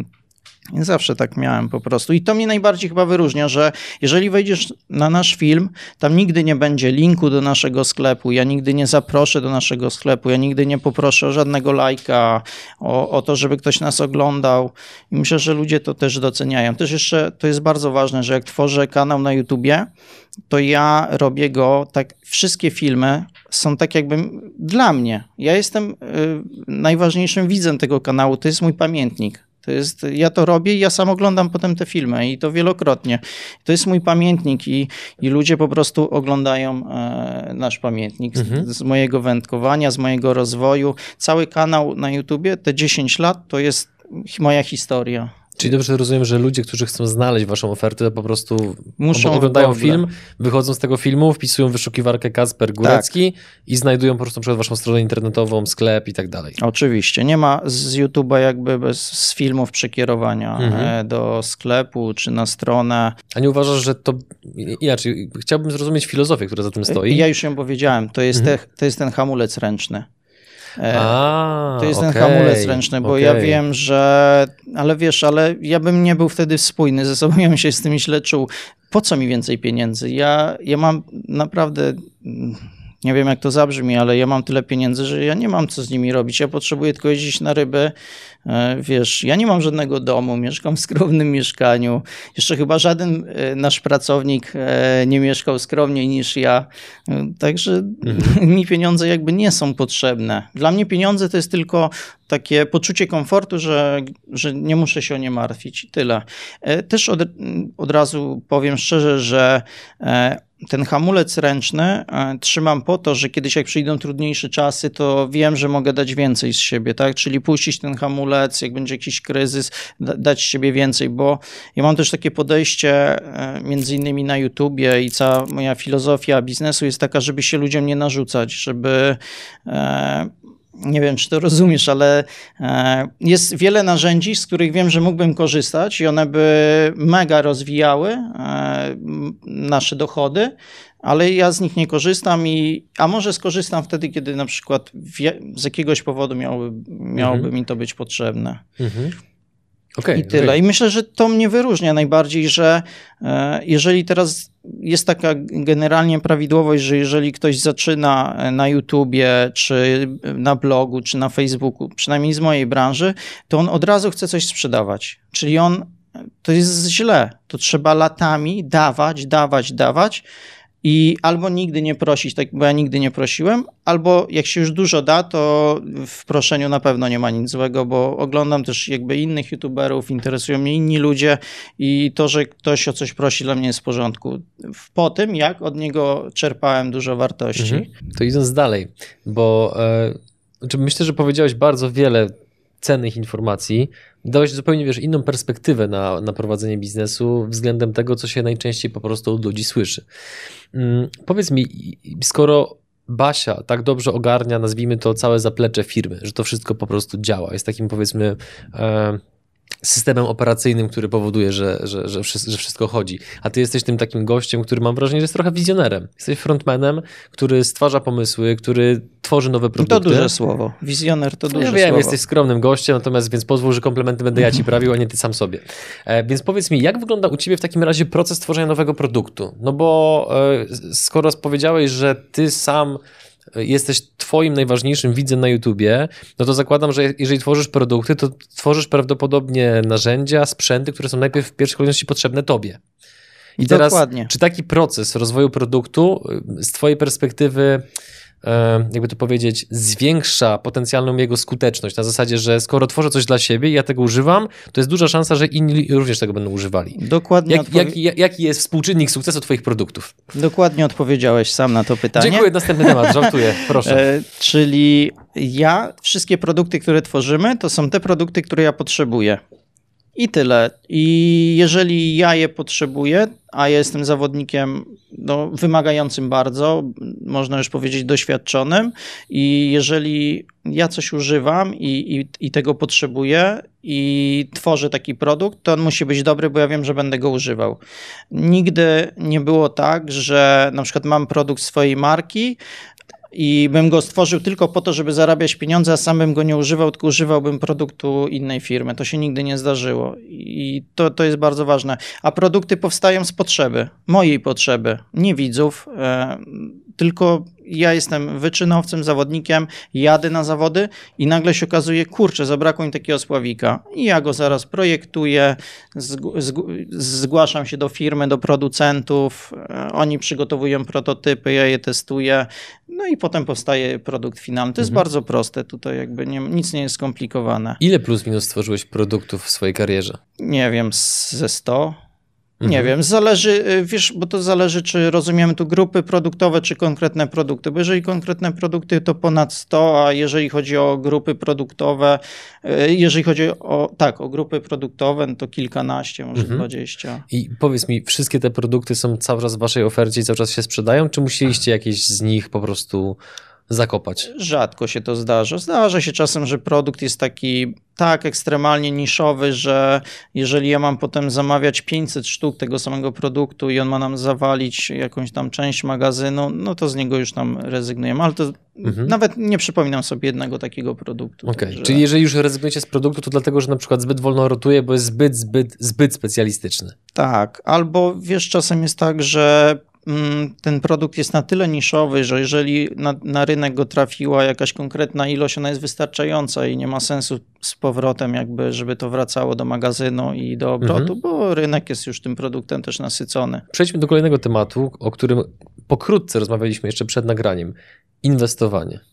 S1: Zawsze tak miałem po prostu. I to mnie najbardziej chyba wyróżnia, że jeżeli wejdziesz na nasz film, tam nigdy nie będzie linku do naszego sklepu, ja nigdy nie zaproszę do naszego sklepu, ja nigdy nie poproszę o żadnego lajka, o, o to, żeby ktoś nas oglądał. I myślę, że ludzie to też doceniają. Też jeszcze to jest bardzo ważne, że jak tworzę kanał na YouTubie, to ja robię go tak, wszystkie filmy są tak jakby dla mnie. Ja jestem y, najważniejszym widzem tego kanału, to jest mój pamiętnik. To jest, ja to robię i ja sam oglądam potem te filmy i to wielokrotnie. To jest mój pamiętnik i, i ludzie po prostu oglądają e, nasz pamiętnik mhm. z, z, mojego wędkowania, z mojego rozwoju. Cały kanał na YouTubie, te 10 lat, to jest moja historia.
S2: Czyli dobrze rozumiem, że ludzie, którzy chcą znaleźć waszą ofertę, po prostu Muszą oglądają film, wychodzą z tego filmu, wpisują wyszukiwarkę Kasper Górecki tak. i znajdują po prostu przed waszą stronę internetową, sklep i tak dalej.
S1: Oczywiście. Nie ma z YouTube'a jakby bez, z filmów przekierowania mhm. E, do sklepu czy na stronę.
S2: A nie uważasz, że to inaczej? Chciałbym zrozumieć filozofię, która za tym stoi.
S1: Ja już ją powiedziałem. To jest, mhm. te, to jest ten hamulec ręczny. E, A, to jest okay, ten hamulec ręczny, bo okay. ja wiem, że. Ale wiesz, ale ja bym nie był wtedy spójny ze sobą, ja bym się z tym źle czuł. Po co mi więcej pieniędzy? Ja, ja mam naprawdę nie wiem jak to zabrzmi, ale ja mam tyle pieniędzy, że ja nie mam co z nimi robić. Ja potrzebuję tylko jeździć na ryby. E, wiesz, ja nie mam żadnego domu, mieszkam w skromnym mieszkaniu. Jeszcze chyba żaden e, nasz pracownik e, nie mieszkał skromniej niż ja. Także mhm. mi pieniądze jakby nie są potrzebne. Dla mnie pieniądze to jest tylko takie poczucie komfortu, że, że nie muszę się o nie martwić i tyle. Też od, od razu powiem szczerze, że ten hamulec ręczny e, trzymam po to, że kiedyś jak przyjdą trudniejsze czasy, to wiem, że mogę dać więcej z siebie, tak? Czyli puścić ten hamulec, jak będzie jakiś kryzys, dać z siebie więcej, bo ja mam też takie podejście e, między innymi na YouTubie i cała moja filozofia biznesu jest taka, żeby się ludziom nie narzucać, żeby e, nie wiem, czy to rozumiesz, ale e, jest wiele narzędzi, z których wiem, że mógłbym korzystać i one by mega rozwijały e, nasze dochody, ale ja z nich nie korzystam i, a może skorzystam wtedy, kiedy na przykład z jakiegoś powodu miałoby, miałoby mhm. mi to być potrzebne. Mhm. Okay, I tyle. Okay. I myślę, że to mnie wyróżnia najbardziej, że e, jeżeli teraz jest taka generalnie prawidłowość, że jeżeli ktoś zaczyna na YouTubie, czy na blogu, czy na Facebooku, przynajmniej z mojej branży, to on od razu chce coś sprzedawać. Czyli on, to jest źle. To trzeba latami dawać, dawać, dawać i albo nigdy nie prosić, tak, bo ja nigdy nie prosiłem, albo jak się już dużo da, to w proszeniu na pewno nie ma nic złego, bo oglądam też jakby innych youtuberów, interesują mnie inni ludzie i to, że ktoś o coś prosi dla mnie jest w porządku. Po tym, jak od niego czerpałem dużo wartości. Mhm.
S2: To idąc dalej, bo e, myślę, że powiedziałeś bardzo wiele cennych informacji, dałeś zupełnie wiesz, inną perspektywę na, na prowadzenie biznesu względem tego, co się najczęściej po prostu od ludzi słyszy. Hmm, powiedz mi, skoro Basia tak dobrze ogarnia, nazwijmy to całe zaplecze firmy, że to wszystko po prostu działa, jest takim powiedzmy e, systemem operacyjnym, który powoduje, że, że, że, że wszystko chodzi. A ty jesteś tym takim gościem, który mam wrażenie, że jest trochę wizjonerem. Jesteś frontmanem, który stwarza pomysły, który tworzy nowe produkty.
S1: To duże słowo. Wizjoner to no duże
S2: ja
S1: wiem,
S2: słowo. jesteś skromnym gościem, natomiast więc pozwól, że komplementy będę ja ci prawił, a nie ty sam sobie. E, więc powiedz mi, jak wygląda u ciebie w takim razie proces tworzenia nowego produktu? No bo e, skoro powiedziałeś, że ty sam jesteś twoim najważniejszym widzem na YouTubie, no to zakładam, że jeżeli tworzysz produkty, to tworzysz prawdopodobnie narzędzia, sprzęty, które są najpierw w pierwszej kolejności potrzebne tobie. I teraz, Dokładnie. czy taki proces rozwoju produktu y, z twojej perspektywy jakby to powiedzieć, zwiększa potencjalną jego skuteczność. Na zasadzie, że skoro tworzę coś dla siebie i ja tego używam, to jest duża szansa, że inni również tego będą używali.
S1: Dokładnie.
S2: Jak, jaki, jaki jest współczynnik sukcesu Twoich produktów?
S1: Dokładnie odpowiedziałeś sam na to pytanie.
S2: Dziękuję, następny temat, żartuję, proszę. E,
S1: czyli ja, wszystkie produkty, które tworzymy, to są te produkty, które ja potrzebuję. I tyle. I jeżeli ja je potrzebuję, a jestem zawodnikiem no, wymagającym bardzo, można już powiedzieć doświadczonym, i jeżeli ja coś używam i, i, i tego potrzebuję i tworzę taki produkt, to on musi być dobry, bo ja wiem, że będę go używał. Nigdy nie było tak, że na przykład mam produkt swojej marki, i bym go stworzył tylko po to, żeby zarabiać pieniądze, a sam bym go nie używał, tylko używałbym produktu innej firmy. To się nigdy nie zdarzyło i to, to jest bardzo ważne. A produkty powstają z potrzeby, mojej potrzeby, nie widzów, e, tylko ja jestem wyczynowcem, zawodnikiem, jadę na zawody i nagle się okazuje, kurczę, zabrakło mi takiego spławika. I ja go zaraz projektuję, zgłaszam się do firmy, do producentów, e, oni przygotowują prototypy, ja je testuję, no i potem powstaje produkt finalny. To jest mhm. bardzo proste, tutaj jakby nie, nic nie jest skomplikowane.
S2: Ile plus minus stworzyłeś produktów w swojej karierze?
S1: Nie wiem, ze 100. Nie mhm. wiem, zależy, y, wiesz, bo to zależy, czy rozumiemy tu grupy produktowe, czy konkretne produkty. Bo jeżeli konkretne produkty, to ponad 100, a jeżeli chodzi o grupy produktowe, y, jeżeli chodzi o, tak, o grupy produktowe, no to kilkanaście, może mhm. dwadzieścia.
S2: I powiedz mi, wszystkie te produkty są cały czas w waszej ofercie i cały czas się sprzedają, czy musieliście jakieś z nich po prostu zakopać?
S1: Rzadko się to zdarza. Zdarza się czasem, że produkt jest taki tak ekstremalnie niszowy, że jeżeli ja mam potem zamawiać 500 sztuk tego samego produktu i on ma nam zawalić jakąś tam część magazynu, no to z niego już tam rezygnujemy, ale to mhm. nawet nie przypominam sobie jednego takiego produktu.
S2: Okay. czyli jeżeli już rezygnujecie z produktu, to dlatego, że na przykład zbyt wolno rotuje, bo jest zbyt, zbyt, zbyt specjalistyczny.
S1: Tak, albo wiesz, czasem jest tak, że ten produkt jest na tyle niszowy, że jeżeli na, na, rynek go trafiła jakaś konkretna ilość, ona jest wystarczająca i nie ma sensu z powrotem jakby, żeby to wracało do magazynu i do obrotu, mhm. bo rynek jest już tym produktem też nasycony.
S2: Przejdźmy do kolejnego tematu, o którym pokrótce rozmawialiśmy jeszcze przed nagraniem. Inwestowanie.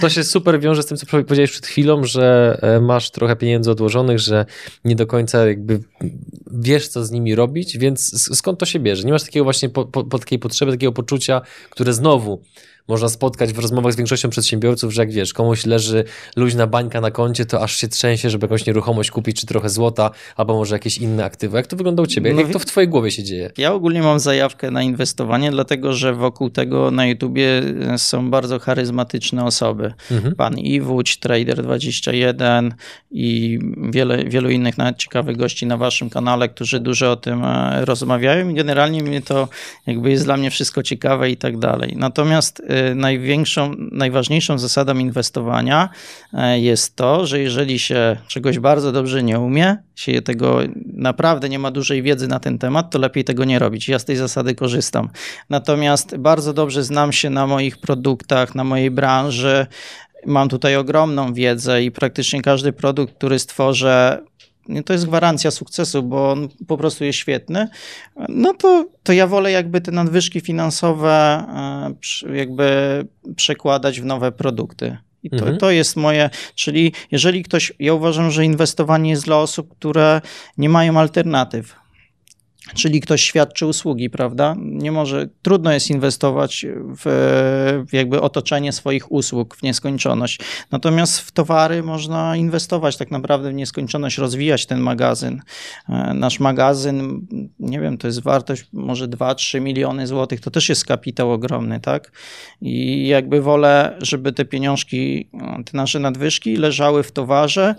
S2: To się super wiąże z tym, co powiedziałeś przed chwilą, że e, masz trochę pieniędzy odłożonych, że nie do końca jakby wiesz, co z nimi robić, więc skąd to się bierze? Nie masz takiego właśnie po, po, takiej potrzeby, takiego poczucia, które znowu można spotkać w rozmowach z większością przedsiębiorców, że jak wiesz, komuś leży luźna bańka na koncie, to aż się trzęsie, żeby jakąś nieruchomość kupić, czy trochę złota, albo może jakieś inne aktywa. Jak to wygląda u ciebie? No, jak to w twojej głowie się dzieje?
S1: Ja ogólnie mam zajawkę na inwestowanie, dlatego że wokół tego na YouTubie są bardzo charyzmatyczne osoby. Mhm. Pan Iwódź, Trader21 i wiele, wielu innych nawet ciekawych gości na waszym kanale, którzy dużo o tym e, rozmawiają i generalnie mnie to jakby jest dla mnie wszystko ciekawe i tak dalej. Natomiast e, największą, najważniejszą zasadą inwestowania e, jest to, że jeżeli się czegoś bardzo dobrze nie umie, się tego naprawdę nie ma dużej wiedzy na ten temat, to lepiej tego nie robić. Ja z tej zasady korzystam. Natomiast bardzo dobrze znam się na moich produktach, na mojej branży. Mam tutaj ogromną wiedzę i praktycznie każdy produkt, który stworzę, to jest gwarancja sukcesu, bo on po prostu jest świetny, no to, to ja wolę jakby te nadwyżki finansowe e, jakby przekładać w nowe produkty. I to, mhm. to jest moje, czyli jeżeli ktoś, ja uważam, że inwestowanie jest dla osób, które nie mają alternatyw. Czyli ktoś świadczy usługi, prawda? Nie może, trudno jest inwestować w, w, jakby otoczenie swoich usług w nieskończoność. Natomiast w towary można inwestować tak naprawdę w nieskończoność, rozwijać ten magazyn. E, nasz magazyn, nie wiem, to jest wartość może 2-3 miliony złotych, to też jest kapitał ogromny, tak? I jakby wolę, żeby te pieniążki, te nasze nadwyżki leżały w towarze,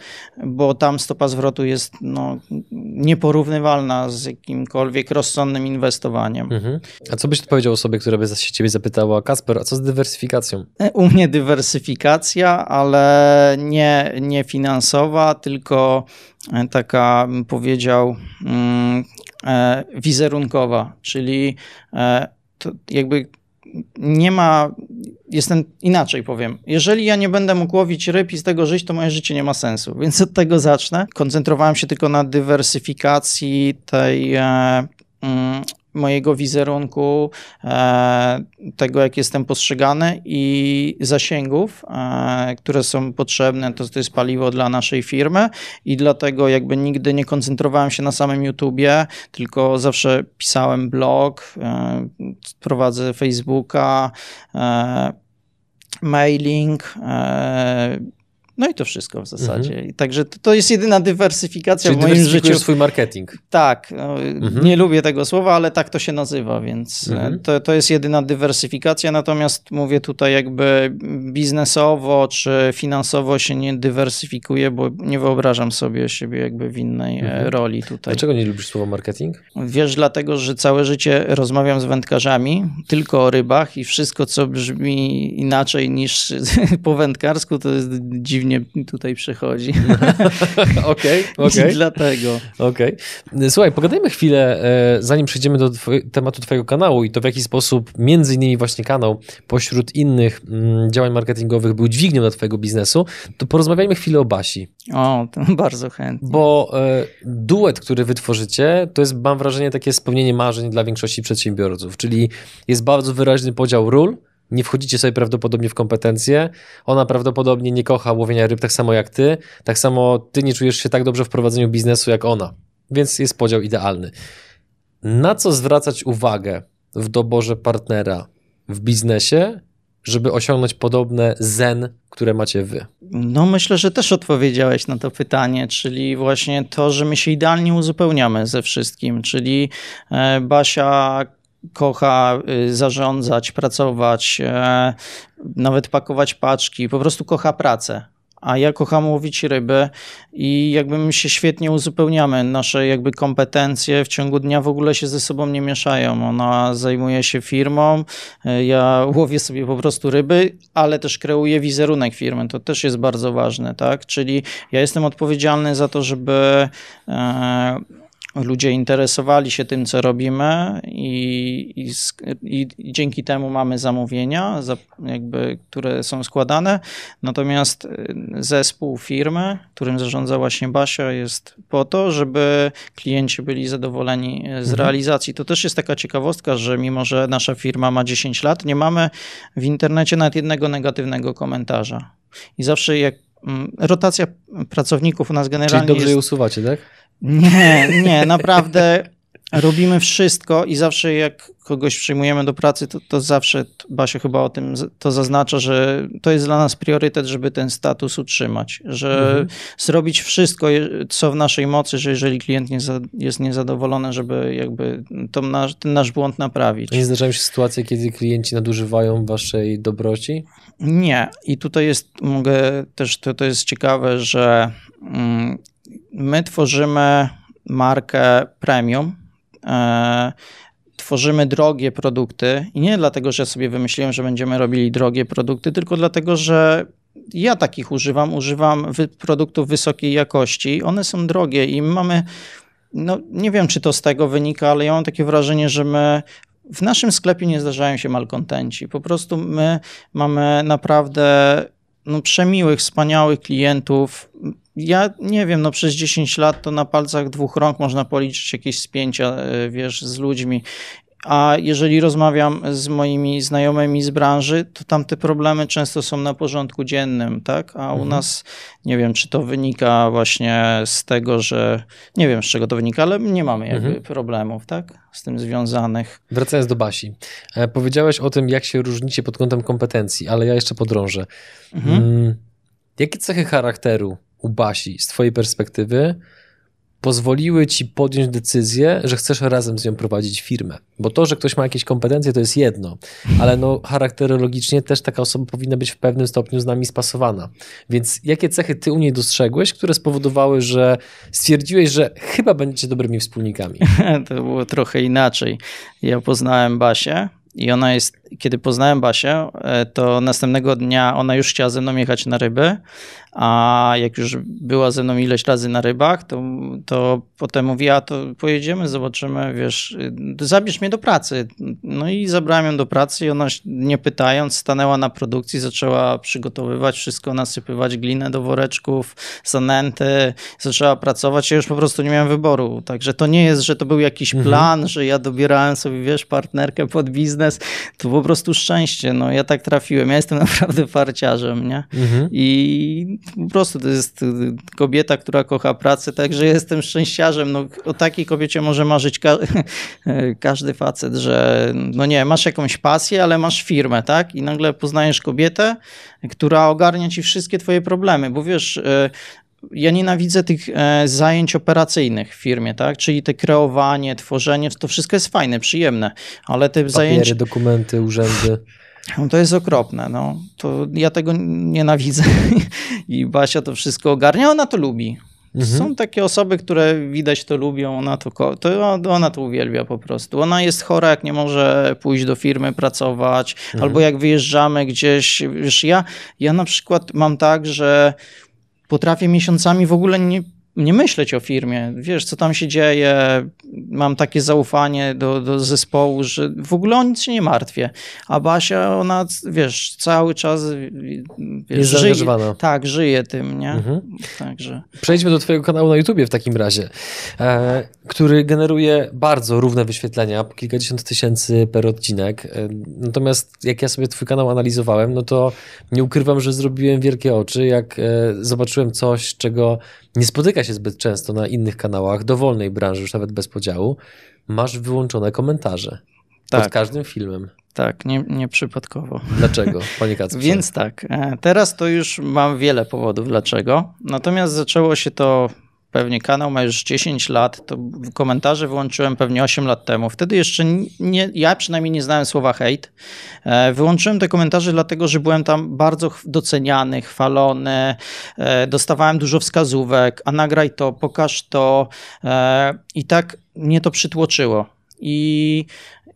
S1: bo tam stopa zwrotu jest no, nieporównywalna z jakimkolwiek jakimkolwiek rozsądnym inwestowaniem. Mhm.
S2: A co byś powiedział osobie, która by się ciebie zapytała, Kasper, a co z dywersyfikacją?
S1: E, u mnie dywersyfikacja, ale nie, nie finansowa, tylko e, taka, bym powiedział, mm, e, wizerunkowa, czyli jakby nie ma, jestem inaczej powiem. Jeżeli ja nie będę mógł łowić ryb i z tego żyć, to moje życie nie ma sensu. Więc od tego zacznę. Koncentrowałem się tylko na dywersyfikacji tej e, mm, mojego wizerunku, e, tego jak jestem postrzegany i zasięgów, e, które są potrzebne, to, to jest paliwo dla naszej firmy i dlatego jakby nigdy nie koncentrowałem się na samym YouTubie, tylko zawsze pisałem blog, e, prowadzę Facebooka, mailing, no i to wszystko w zasadzie. Mhm. Także to, to, jest jedyna dywersyfikacja
S2: Czyli
S1: w moim życiu.
S2: swój marketing.
S1: Tak, no, mhm. nie lubię tego słowa, ale tak to się nazywa, więc e, mhm. to, to jest jedyna dywersyfikacja. Natomiast mówię tutaj jakby biznesowo czy finansowo się nie dywersyfikuje, bo nie wyobrażam sobie siebie jakby w innej e, mhm. roli tutaj.
S2: Dlaczego nie lubisz słowa marketing?
S1: Wiesz, dlatego, że całe życie rozmawiam z wędkarzami tylko o rybach i wszystko, co brzmi inaczej niż po wędkarsku, to jest dziwnie dziwnie tutaj przychodzi.
S2: Okej, okej. Okay,
S1: Dlatego.
S2: Okej. Okay. Słuchaj, pogadajmy chwilę, e, zanim przejdziemy do tematu twojego kanału i to w jaki sposób między innymi właśnie kanał pośród innych mm, działań marketingowych był dźwignią dla twojego biznesu, to porozmawiajmy chwilę o Basi.
S1: O, to bardzo chętnie.
S2: Bo e, duet, który wytworzycie, to jest, mam wrażenie, takie spełnienie marzeń dla większości przedsiębiorców, czyli jest bardzo wyraźny podział ról, nie wchodzicie sobie prawdopodobnie w kompetencje. Ona prawdopodobnie nie kocha łowienia ryb tak samo jak ty. Tak samo ty nie czujesz się tak dobrze w prowadzeniu biznesu jak ona. Więc jest podział idealny. Na co zwracać uwagę w doborze partnera w biznesie, żeby osiągnąć podobne zen, które macie wy?
S1: No, myślę, że też odpowiedziałeś na to pytanie, czyli właśnie to, że my się idealnie uzupełniamy ze wszystkim, czyli e, Basia kocha y, zarządzać, pracować, e, nawet pakować paczki, po prostu kocha pracę. A ja kocham łowić ryby i jakby my się świetnie uzupełniamy. Nasze jakby kompetencje w ciągu dnia w ogóle się ze sobą nie mieszają. Ona zajmuje się firmą, e, ja łowię sobie po prostu ryby, ale też kreuję wizerunek firmy. To też jest bardzo ważne, tak? Czyli ja jestem odpowiedzialny za to, żeby e, ludzie interesowali się tym, co robimy i, i, i, dzięki temu mamy zamówienia, jakby, które są składane. Natomiast y, zespół firmy, którym zarządza właśnie Basia, jest po to, żeby klienci byli zadowoleni z mhm. realizacji. To też jest taka ciekawostka, że mimo, że nasza firma ma 10 lat, nie mamy w internecie nawet jednego negatywnego komentarza. I zawsze jak mm, rotacja pracowników u nas generalnie
S2: Czyli dobrze
S1: jest...
S2: je usuwacie, tak?
S1: Nie, nie, naprawdę robimy wszystko i zawsze jak kogoś przyjmujemy do pracy, to, to zawsze Basia chyba o tym to zaznacza, że to jest dla nas priorytet, żeby ten status utrzymać, że mhm. zrobić wszystko, co w naszej mocy, że jeżeli klient nie za, jest niezadowolony, żeby jakby nasz, ten nasz błąd naprawić.
S2: Nie zdarzają się sytuacje, kiedy klienci nadużywają waszej dobroci?
S1: Nie. I tutaj jest, mogę też, to, to jest ciekawe, że mm, my tworzymy markę premium. E, tworzymy drogie produkty i nie dlatego, że sobie wymyśliłem, że będziemy robili drogie produkty, tylko dlatego, że ja takich używam. Używam produktów wysokiej jakości. One są drogie i mamy. No, nie wiem, czy to z tego wynika, ale ja mam takie wrażenie, że my w naszym sklepie nie zdarzają się malkontenci. Po prostu my mamy naprawdę no, przemiłych, wspaniałych klientów. Ja nie wiem, no przez 10 lat to na palcach dwóch rąk można policzyć jakieś spięcia, e, wiesz, z ludźmi. a jeżeli rozmawiam z moimi znajomymi z branży, to tam te problemy często są na porządku dziennym, tak? A u mhm. nas nie wiem, czy to wynika właśnie z tego, że nie wiem z czego to wynika, ale nie mamy jakby mhm. problemów, tak? Z tym związanych.
S2: Wracając do Basi. E, powiedziałeś o tym, jak się różnicie pod kątem kompetencji, ale ja jeszcze podrążę. Mhm. Mm, jakie cechy charakteru u Basi z twojej perspektywy pozwoliły ci podjąć decyzję, że chcesz razem z nią prowadzić firmę. Bo to, że ktoś ma jakieś kompetencje, to jest jedno, ale no charakterologicznie też taka osoba powinna być w pewnym stopniu z nami spasowana. Więc jakie cechy ty u niej dostrzegłeś, które spowodowały, że stwierdziłeś, że chyba będziecie dobrymi wspólnikami?
S1: to było trochę inaczej. Ja poznałem Basię, i ona jest, kiedy poznałem Basię, e, to następnego dnia ona już chciała ze mną jechać na ryby, a jak już była ze mną ileś razy na rybach, to, to potem mówiła, to pojedziemy, zobaczymy, wiesz, zabierz mnie do pracy. No i zabrałem ją do pracy i ona nie pytając stanęła na produkcji, zaczęła przygotowywać wszystko, nasypywać glinę do woreczków, zanęty, zaczęła pracować, ja już po prostu nie miałem wyboru. Także to nie jest, że to był jakiś mhm. plan, że ja dobierałem sobie, wiesz, partnerkę pod biznes, to po prostu szczęście, no ja tak trafiłem, ja jestem naprawdę farciarzem, nie? Mhm. I po prostu to jest kobieta, która kocha pracę, także jestem szczęściarzem. No, o takiej kobiecie może marzyć ka każdy facet, że no nie, masz jakąś pasję, ale masz firmę, tak? I nagle poznajesz kobietę, która ogarnia ci wszystkie twoje problemy, bo wiesz, e, ja nienawidzę tych e, zajęć operacyjnych w firmie, tak? Czyli te kreowanie, tworzenie, to wszystko jest fajne, przyjemne, ale te
S2: Papiery,
S1: zajęcia...
S2: dokumenty, urzędy.
S1: No to jest okropne. No. To ja tego nienawidzę. I Basia to wszystko ogarnia, ona to lubi. Mhm. Są takie osoby, które widać to lubią, ona to, to, ona to uwielbia po prostu. Ona jest chora, jak nie może pójść do firmy pracować, mhm. albo jak wyjeżdżamy gdzieś. Wiesz, ja, ja na przykład mam tak, że potrafię miesiącami w ogóle nie nie myśleć o firmie. Wiesz, co tam się dzieje, mam takie zaufanie do, do zespołu, że w ogóle o nic się nie martwię. A Basia, ona, wiesz, cały czas
S2: wiesz, jest żyje,
S1: tak, żyje tym, nie? Mhm. Także.
S2: Przejdźmy do twojego kanału na YouTubie w takim razie, e, który generuje bardzo równe wyświetlenia, po kilkadziesiąt tysięcy per odcinek. E, natomiast jak ja sobie twój kanał analizowałem, no to nie ukrywam, że zrobiłem wielkie oczy, jak e, zobaczyłem coś, czego nie spotyka się zbyt często na innych kanałach dowolnej branży, już nawet bez podziału, masz wyłączone komentarze tak. pod każdym filmem.
S1: Tak, nie, nieprzypadkowo.
S2: Dlaczego, panie Kacprze?
S1: Więc tak, e, teraz to już mam wiele powodów dlaczego. Natomiast zaczęło się to pewnie kanał ma już 10 lat, to komentarze wyłączyłem pewnie 8 lat temu. Wtedy jeszcze nie, ja przynajmniej nie znałem słowa hate. E, wyłączyłem te komentarze dlatego, że byłem tam bardzo doceniany, chwalony, e, dostawałem dużo wskazówek, a nagraj to, pokaż to e, i tak mnie to przytłoczyło. I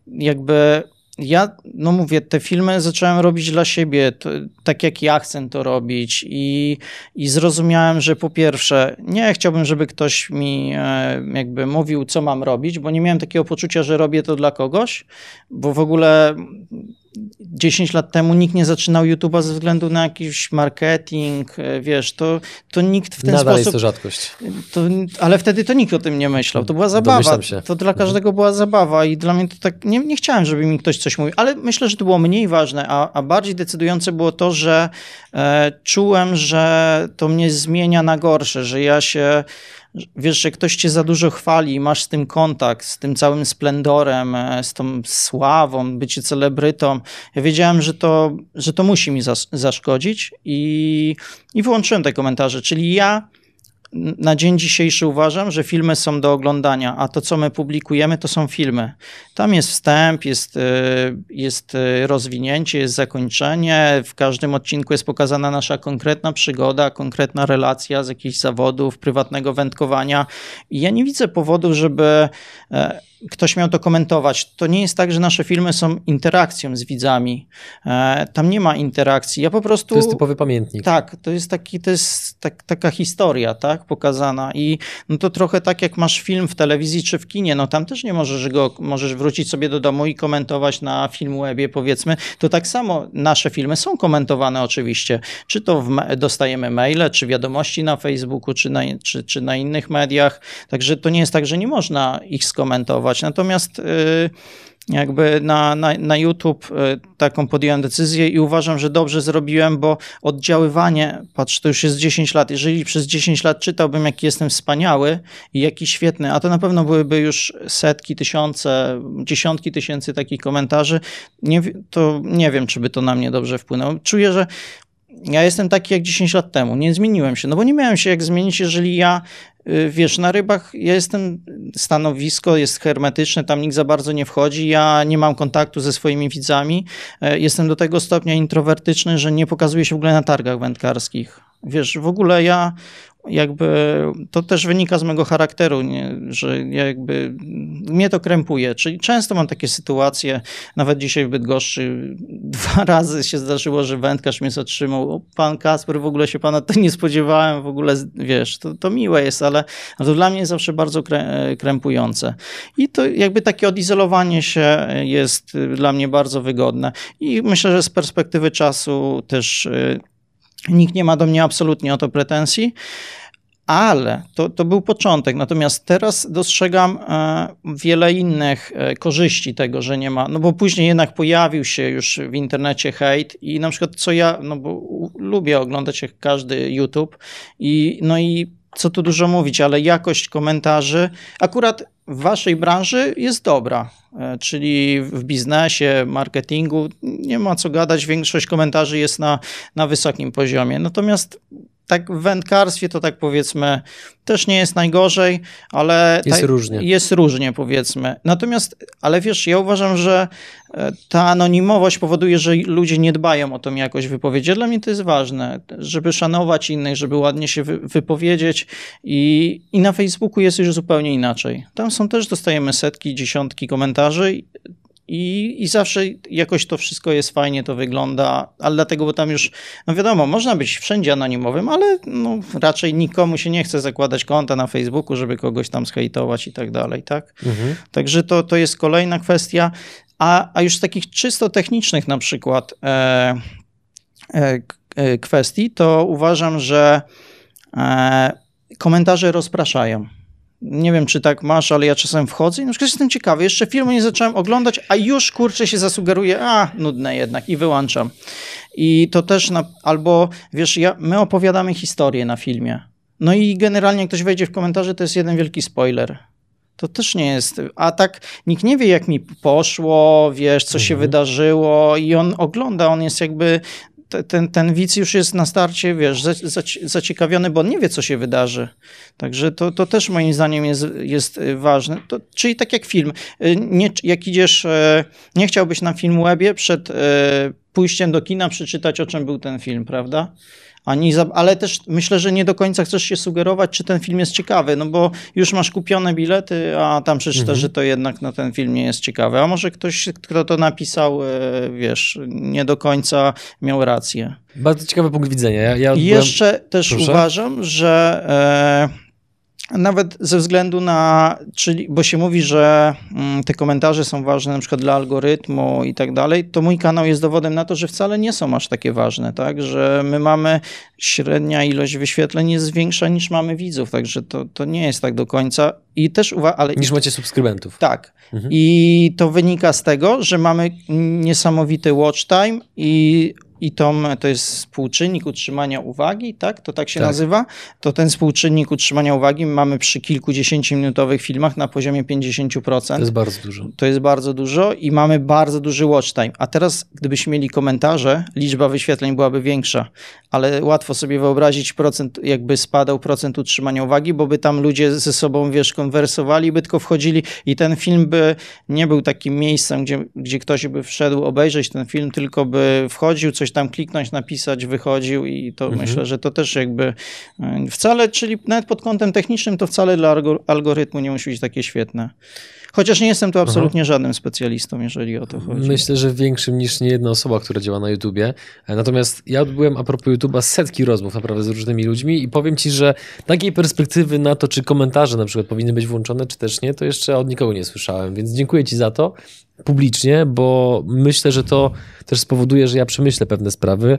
S1: jakby ja, no mówię, te filmy zacząłem robić dla siebie, to, tak jak ja chcę to robić i, i zrozumiałem, że po pierwsze, nie chciałbym, żeby ktoś mi e, jakby mówił, co mam robić, bo nie miałem takiego poczucia, że robię to dla kogoś, bo w ogóle 10 lat temu nikt nie zaczynał YouTube'a ze względu na jakiś marketing, e, wiesz, to, to nikt w ten
S2: Nadal
S1: sposób...
S2: jest to rzadkość.
S1: To, ale wtedy to nikt o tym nie myślał, to była zabawa. To dla każdego była zabawa i dla mnie to tak, nie, nie chciałem, żeby mi ktoś coś mówił, ale myślę, że to było mniej ważne, a, a bardziej decydujące było to, że e, czułem, że to mnie zmienia na gorsze, że ja się wiesz, że ktoś cię za dużo chwali i masz z tym kontakt, z tym całym splendorem, e, z tą sławą, bycie celebrytą. Ja wiedziałem, że to, że to musi mi zas zaszkodzić i, i wyłączyłem te komentarze. Czyli ja na dzień dzisiejszy uważam, że filmy są do oglądania, a to, co my publikujemy, to są filmy. Tam jest wstęp, jest, e, jest e, rozwinięcie, jest zakończenie. W każdym odcinku jest pokazana nasza konkretna przygoda, konkretna relacja z jakichś zawodów, prywatnego wędkowania. I ja nie widzę powodów, żeby e, ktoś miał to komentować. To nie jest tak, że nasze filmy są interakcją z widzami. E, tam nie ma interakcji. Ja po prostu.
S2: To jest typowy pamiętnik.
S1: Tak, to jest, taki, to jest tak, taka historia, tak, pokazana. I no to trochę tak, jak masz film w telewizji czy w kinie, no tam też nie możesz go, możesz wrócić sobie do domu i komentować na Filmwebie, powiedzmy. To tak samo nasze filmy są komentowane oczywiście. Czy to dostajemy maile, czy wiadomości na Facebooku, czy na, czy, czy na innych mediach. Także to nie jest tak, że nie można ich skomentować Natomiast y, jakby na, na, na YouTube e, taką podjąłem decyzję i uważam, że dobrze zrobiłem, bo oddziaływanie, patrz, to już jest 10 lat, jeżeli przez 10 lat czytałbym, jaki jestem wspaniały i jaki świetny, a to na pewno byłyby już setki, tysiące, dziesiątki tysięcy takich komentarzy, nie, to nie wiem, czy by to na mnie dobrze wpłynęło. Czuję, że ja jestem taki jak 10 lat temu, nie zmieniłem się, no bo nie miałem się jak zmienić, jeżeli ja, y, wiesz, na rybach ja jestem, stanowisko jest hermetyczne, tam nikt za bardzo nie wchodzi, ja nie mam kontaktu ze swoimi widzami, e, jestem do tego stopnia introwertyczny, że nie pokazuję się w ogóle na targach wędkarskich. Wiesz, w ogóle ja jakby to też wynika z mojego charakteru, nie? że jakby mnie to krępuje. Czyli często mam takie sytuacje, nawet dzisiaj w Bydgoszczy dwa razy się zdarzyło, że wędkarz mnie zatrzymał. O, pan Kasper, w ogóle się pana to nie spodziewałem, w ogóle wiesz, to, to miłe jest, ale to dla mnie jest zawsze bardzo krępujące. I to jakby takie odizolowanie się jest dla mnie bardzo wygodne. I myślę, że z perspektywy czasu też y, Nikt nie ma do mnie absolutnie o to pretensji, ale to, to był początek. Natomiast teraz dostrzegam e, wiele innych e, korzyści tego, że nie ma, no bo później jednak pojawił się już w internecie hejt i na przykład co ja, no bo lubię oglądać jak każdy YouTube i no i co tu dużo mówić, ale jakość komentarzy akurat w waszej branży jest dobra, e, czyli w biznesie, marketingu, nie ma co gadać, większość komentarzy jest na, na wysokim poziomie. Natomiast tak w wędkarstwie to tak powiedzmy też nie jest najgorzej, ale
S2: jest
S1: ta,
S2: różnie.
S1: Jest różnie powiedzmy. Natomiast, ale wiesz, ja uważam, że e, ta anonimowość powoduje, że ludzie nie dbają o tą jakość wypowiedzi. Dla mnie to jest ważne, żeby szanować innych, żeby ładnie się wypowiedzieć i, i na Facebooku jest już zupełnie inaczej. Tam są też, dostajemy setki, dziesiątki komentarzy i, I zawsze jakoś to wszystko jest fajnie, to wygląda, ale dlatego, bo tam już, no wiadomo, można być wszędzie anonimowym, ale no, raczej nikomu się nie chce zakładać konta na Facebooku, żeby kogoś tam zhejtować i tak dalej, tak? Mhm. Także to, to jest kolejna kwestia. A, a już z takich czysto technicznych na przykład e, e, e kwestii, to uważam, że e, komentarze rozpraszają. Nie wiem, czy tak masz, ale ja czasem wchodzę i na przykład jestem ciekawy. Jeszcze filmu nie zacząłem oglądać, a już kurczę się zasugeruje, a nudne jednak i wyłączam. I to też, na, albo wiesz, ja, my opowiadamy historię na filmie. No i generalnie jak ktoś wejdzie w komentarze, to jest jeden wielki spoiler. To też nie jest. A tak nikt nie wie, jak mi poszło, wiesz, co mhm. się wydarzyło, i on ogląda, on jest jakby ten, ten widz już jest na starcie, wiesz, zaciekawiony, bo on nie wie, co się wydarzy. Także to, to też moim zdaniem jest, jest y, ważne. To, czyli tak jak film. Y, nie, jak idziesz, y, nie chciałbyś na film webie przed pójściem do kina przeczytać, o czym był ten film, prawda? Ani za, ale też myślę, że nie do końca chcesz się sugerować, czy ten film jest ciekawy, no bo już masz kupione bilety, a tam przeczytasz, mhm. że to jednak no, ten film nie jest ciekawy. A może ktoś, kto to napisał, e, wiesz, nie do końca miał rację.
S2: Bardzo ciekawy punkt widzenia. Ja, ja
S1: Jeszcze byłem... też Proszę? uważam, że e, nawet ze względu na, czyli, bo się mówi, że mm, te komentarze są ważne na przykład dla algorytmu i tak dalej, to mój kanał jest dowodem na to, że wcale nie są aż takie ważne, tak? Że my mamy, średnia ilość wyświetleń jest większa niż mamy widzów, także to, to nie jest tak do końca. I też uwa- ale
S2: Niż macie subskrybentów.
S1: Tak. Mhm. I to wynika z tego, że mamy niesamowity watch time i i to, to jest współczynnik utrzymania uwagi, tak? To tak się tak. nazywa. To ten współczynnik utrzymania uwagi mamy przy kilkudziesięciominutowych filmach na poziomie 50%. To
S2: jest bardzo dużo.
S1: To jest bardzo dużo i mamy bardzo duży watch time. A teraz, gdybyśmy mieli komentarze, liczba wyświetleń byłaby większa, ale łatwo sobie wyobrazić procent, jakby spadał procent utrzymania uwagi, bo by tam ludzie ze sobą, wiesz, konwersowali, by tylko wchodzili i ten film by nie był takim miejscem, gdzie, gdzie ktoś by wszedł obejrzeć ten film, tylko by wchodził, coś coś tam kliknąć, napisać, wychodził i to mhm. myślę, że to też jakby e, wcale, czyli nawet pod kątem technicznym to wcale dla algorytmu nie musi być takie świetne. Chociaż nie jestem tu absolutnie Aha. żadnym specjalistą, jeżeli o to chodzi.
S2: Myślę, że większym niż nie jedna osoba, która działa na YouTubie. Natomiast ja odbyłem a propos YouTube'a setki rozmów naprawdę z różnymi ludźmi i powiem ci, że takiej perspektywy na to, czy komentarze na przykład powinny być włączone, czy też nie, to jeszcze od nikogo nie słyszałem, więc dziękuję ci za to publicznie, bo myślę, że to też spowoduje, że ja przemyślę pewne sprawy.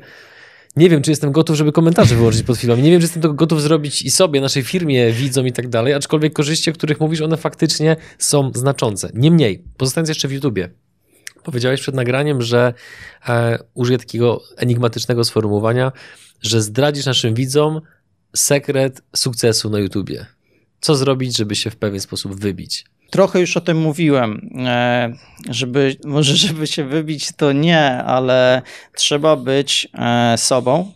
S2: Nie wiem, czy jestem gotów, żeby komentarze wyłożyć pod filmem. Nie wiem, czy jestem tego gotów zrobić i sobie, naszej firmie, widzom i tak dalej, aczkolwiek korzyści, o których mówisz, one faktycznie są znaczące. Niemniej, pozostając jeszcze w YouTubie, powiedziałeś przed nagraniem, że e, użyję takiego enigmatycznego sformułowania, że zdradzisz naszym widzom sekret sukcesu na YouTubie. Co zrobić, żeby się w pewien sposób wybić?
S1: Trochę już o tym mówiłem, e, żeby, może żeby się wybić to nie, ale trzeba być e, sobą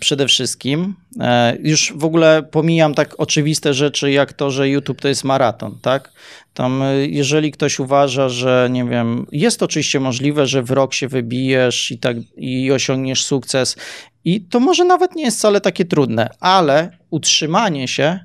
S1: przede wszystkim. E, już w ogóle pomijam tak oczywiste rzeczy, jak to, że YouTube to jest maraton, tak? Tam, jeżeli ktoś uważa, że nie wiem, jest oczywiście możliwe, że w rok się wybijesz i, tak, i osiągniesz sukces, i to może nawet nie jest wcale takie trudne, ale utrzymanie się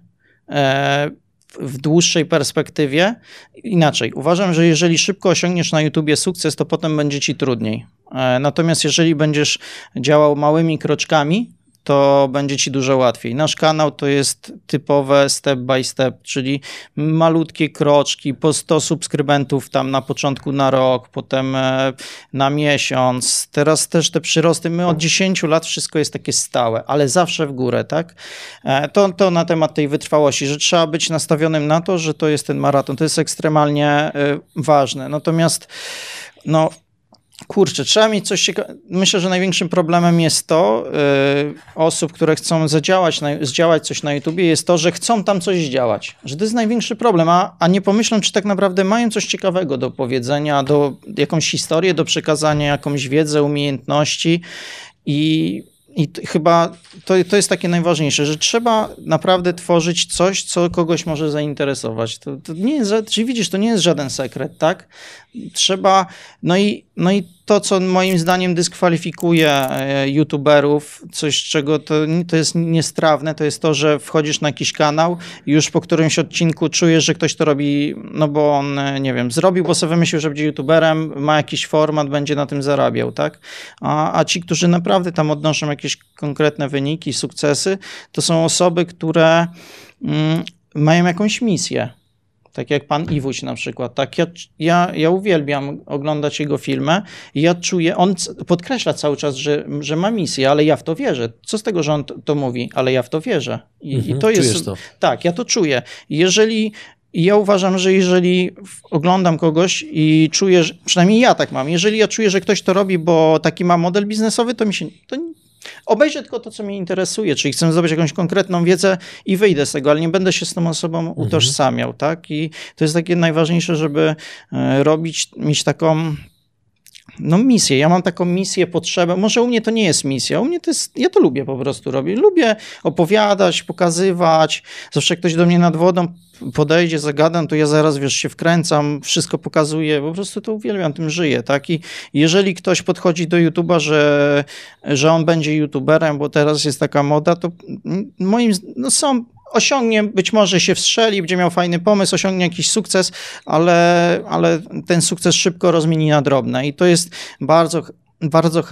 S1: w dłuższej perspektywie. Inaczej, uważam, że jeżeli szybko osiągniesz na YouTubie sukces, to potem będzie ci trudniej. E, natomiast jeżeli będziesz działał małymi kroczkami, to będzie ci dużo łatwiej. Nasz kanał to jest typowe step by step, czyli malutkie kroczki, po 100 subskrybentów tam na początku na rok, potem e, na miesiąc. Teraz też te przyrosty, my od 10 lat wszystko jest takie stałe, ale zawsze w górę, tak? E, to, to na temat tej wytrwałości, że trzeba być nastawionym na to, że to jest ten maraton. To jest ekstremalnie e, ważne. Natomiast no, Kurczę, trzeba mieć coś ciekawego. Myślę, że największym problemem jest to, yy, osób, które chcą zadziałać, na, zdziałać coś na YouTubie, jest to, że chcą tam coś zdziałać. Że to jest największy problem, a, a nie pomyślą, czy tak naprawdę mają coś ciekawego do powiedzenia, do jakąś historię, do przekazania, jakąś wiedzę, umiejętności. I i chyba to, to jest takie najważniejsze, że trzeba naprawdę tworzyć coś, co kogoś może zainteresować. To, to nie jest, czyli widzisz, to nie jest żaden sekret, tak? Trzeba, no i, no i to, co moim zdaniem dyskwalifikuje e, youtuberów, coś czego to, to jest niestrawne, to jest to, że wchodzisz na jakiś kanał i już po którymś odcinku czujesz, że ktoś to robi, no bo on, e, nie wiem, zrobił, bo sobie wymyślił, że będzie youtuberem, ma jakiś format, będzie na tym zarabiał, tak? A, a ci, którzy naprawdę tam odnoszą jakieś konkretne wyniki, sukcesy, to są osoby, które mm, mają jakąś misję tak jak pan Iwuś na przykład. Tak, ja, ja, ja uwielbiam oglądać jego filmy i ja czuję, on podkreśla cały czas, że, że ma misję, ale ja w to wierzę. Co z tego, że on to, mówi, ale ja w to wierzę. I, mhm, i to jest. To. Tak, ja to czuję. Jeżeli ja uważam, że jeżeli oglądam kogoś i czuję, że, przynajmniej ja tak mam, jeżeli ja czuję, że ktoś to robi, bo taki ma model biznesowy, to mi się, to Obejrzę tylko to, co mnie interesuje, czyli chcę zdobyć jakąś konkretną wiedzę i wyjdę z tego, ale nie będę się z tą osobą mhm. utożsamiał, tak? I to jest takie najważniejsze, żeby e, robić, mieć taką no misję. Ja mam taką misję, potrzebę. Może u mnie to nie jest misja, u mnie to jest, ja to lubię po prostu robić. Lubię opowiadać, pokazywać. Zawsze ktoś do mnie nad wodą podejdzie, zagadam, to ja zaraz, wiesz, się wkręcam, wszystko pokazuję, po prostu to uwielbiam, tym żyję, tak? I jeżeli ktoś podchodzi do YouTube'a, że, że on będzie YouTuberem, bo teraz jest taka moda, to moim, no są osiągnie, być może się wstrzeli, będzie miał fajny pomysł, osiągnie jakiś sukces, ale, ale ten sukces szybko rozmieni na drobne. I to jest bardzo bardzo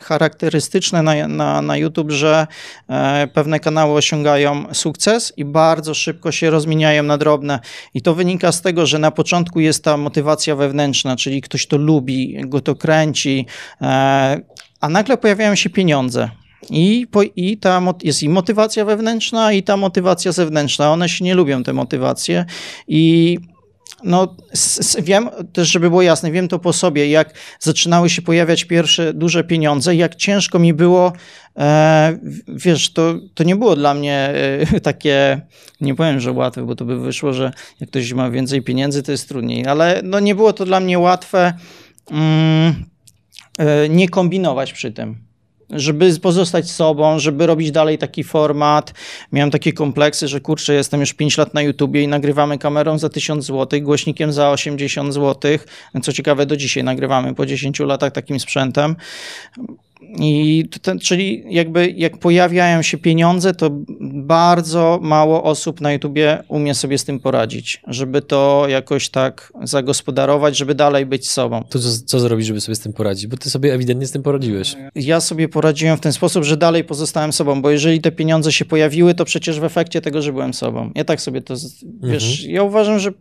S1: charakterystyczne na, na, na YouTube, że e, pewne kanały osiągają sukces i bardzo szybko się rozmieniają na drobne. I to wynika z tego, że na początku jest ta motywacja wewnętrzna, czyli ktoś to lubi, go to kręci, e, a nagle pojawiają się pieniądze. I, po, I ta jest i motywacja wewnętrzna, i ta motywacja zewnętrzna. One się nie lubią, te motywacje. I no, wiem też, żeby było jasne, wiem to po sobie, jak zaczynały się pojawiać pierwsze duże pieniądze, jak ciężko mi było, e, wiesz, to, to nie było dla mnie e, takie, nie powiem, że łatwe, bo to by wyszło, że jak ktoś ma więcej pieniędzy, to jest trudniej, ale no, nie było to dla mnie łatwe mm, e, nie kombinować przy tym żeby pozostać sobą, żeby robić dalej taki format. Miałem takie kompleksy, że kurczę, jestem już 5 lat na YouTubie i nagrywamy kamerą za 1000 zł, głośnikiem za 80 zł. Co ciekawe, do dzisiaj nagrywamy po 10 latach takim sprzętem. I ten, czyli jakby jak pojawiają się pieniądze, to bardzo mało osób na YouTubie umie sobie z tym poradzić, żeby to jakoś tak zagospodarować, żeby dalej być sobą.
S2: To co, co zrobić, żeby sobie z tym poradzić? Bo ty sobie ewidentnie z tym poradziłeś.
S1: Ja sobie poradziłem w ten sposób, że dalej pozostałem sobą, bo jeżeli te pieniądze się pojawiły, to przecież w efekcie tego, że byłem sobą. Ja tak sobie to, wiesz, mhm. ja uważam, że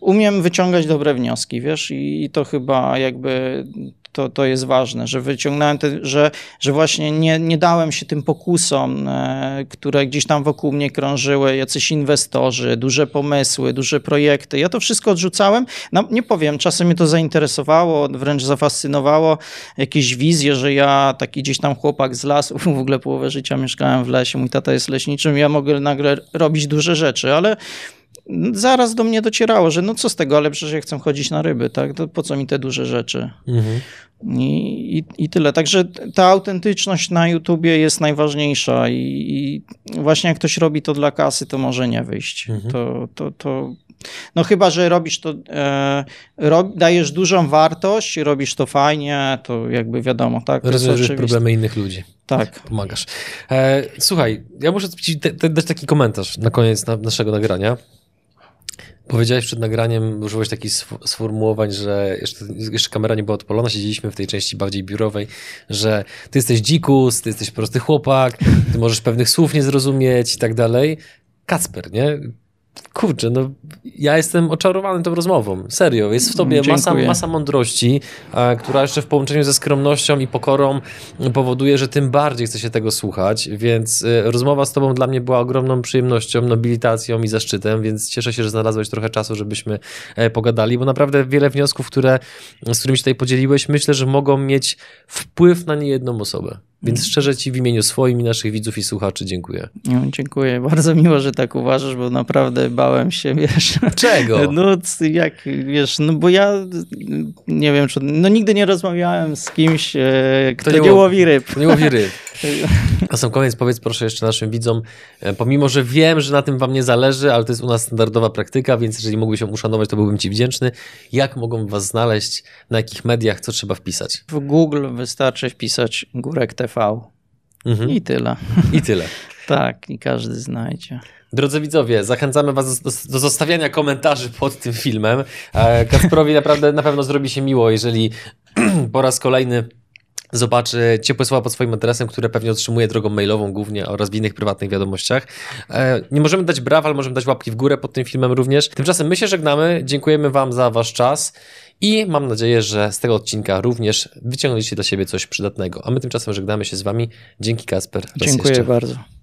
S1: umiem wyciągać dobre wnioski, wiesz, i to chyba jakby to, to jest ważne, że wyciągnąłem, te, że, że właśnie nie, nie dałem się tym pokusom, e, które gdzieś tam wokół mnie krążyły, jacyś inwestorzy, duże pomysły, duże projekty. Ja to wszystko odrzucałem. No, nie powiem, czasem mnie to zainteresowało, wręcz zafascynowało. Jakieś wizje, że ja taki gdzieś tam chłopak z lasu, w ogóle połowę życia mieszkałem w lesie, mój tata jest leśniczym, ja mogę nagle robić duże rzeczy, ale zaraz do mnie docierało, że no co z tego, ale przecież ja chcę chodzić na ryby, tak? To po co mi te duże rzeczy? Mhm. I, i, I, tyle. Także ta autentyczność na YouTubie jest najważniejsza i, i, właśnie jak ktoś robi to dla kasy, to może nie wyjść. Mhm. To, to, to, no chyba, że robisz to, e, rob, dajesz dużą wartość, robisz to fajnie, to jakby wiadomo, tak?
S2: Rozwiążesz problemy innych ludzi.
S1: Tak.
S2: Pomagasz. E, słuchaj, ja muszę ci dać taki komentarz na koniec na, naszego nagrania. Powiedziałeś przed nagraniem, użyłeś takich sformułowań, że jeszcze, jeszcze kamera nie była odpalona, siedzieliśmy w tej części bardziej biurowej, że ty jesteś dzikus, ty jesteś prosty chłopak, ty możesz pewnych słów nie zrozumieć i tak dalej. Kacper, nie? Kurczę, no ja jestem oczarowany tą rozmową. Serio, jest w tobie masa, masa mądrości, a, która jeszcze w połączeniu ze skromnością i pokorą powoduje, że tym bardziej chce się tego słuchać, więc y, rozmowa z tobą dla mnie była ogromną przyjemnością, nobilitacją i zaszczytem, więc cieszę się, że znalazłeś trochę czasu, żebyśmy e, pogadali, bo naprawdę wiele wniosków, które, z którymi się tutaj podzieliłeś, myślę, że mogą mieć wpływ na niejedną osobę. Więc szczerze Ci w imieniu swoim i naszych widzów i słuchaczy dziękuję.
S1: No, dziękuję. Bardzo miło, że tak uważasz, bo naprawdę bałem się, wiesz.
S2: Czego?
S1: No jak, wiesz, no bo ja nie wiem, czy, no nigdy nie rozmawiałem z kimś, e, kto nie, nie łowi ryb.
S2: Nie łowi ryb. Na sam koniec powiedz proszę jeszcze naszym widzom, e, pomimo, że wiem, że na tym wam nie zależy, ale to jest u nas standardowa praktyka, więc jeżeli mógłbyś się uszanować, to byłbym ci wdzięczny. Jak mogą was znaleźć, na jakich mediach, co trzeba wpisać?
S1: W Google wystarczy wpisać Górek TV mhm. i tyle.
S2: I tyle.
S1: tak, i każdy znajdzie.
S2: Drodzy widzowie, zachęcamy Was do, do, zostawiania komentarzy pod tym filmem. E, Kasprowi naprawdę na pewno zrobi się miło, jeżeli po raz kolejny zobaczy ciepłe słowa pod swoim adresem, które pewnie otrzymuje drogą mailową głównie oraz w innych prywatnych wiadomościach. E, nie możemy dać brawa, ale możemy dać łapki w górę pod tym filmem również. Tymczasem my się żegnamy, dziękujemy Wam za Wasz czas i mam nadzieję, że z tego odcinka również wyciągnęliście dla siebie coś przydatnego. A my tymczasem żegnamy się z Wami. Dzięki Kasper.
S1: Dziękuję bardzo.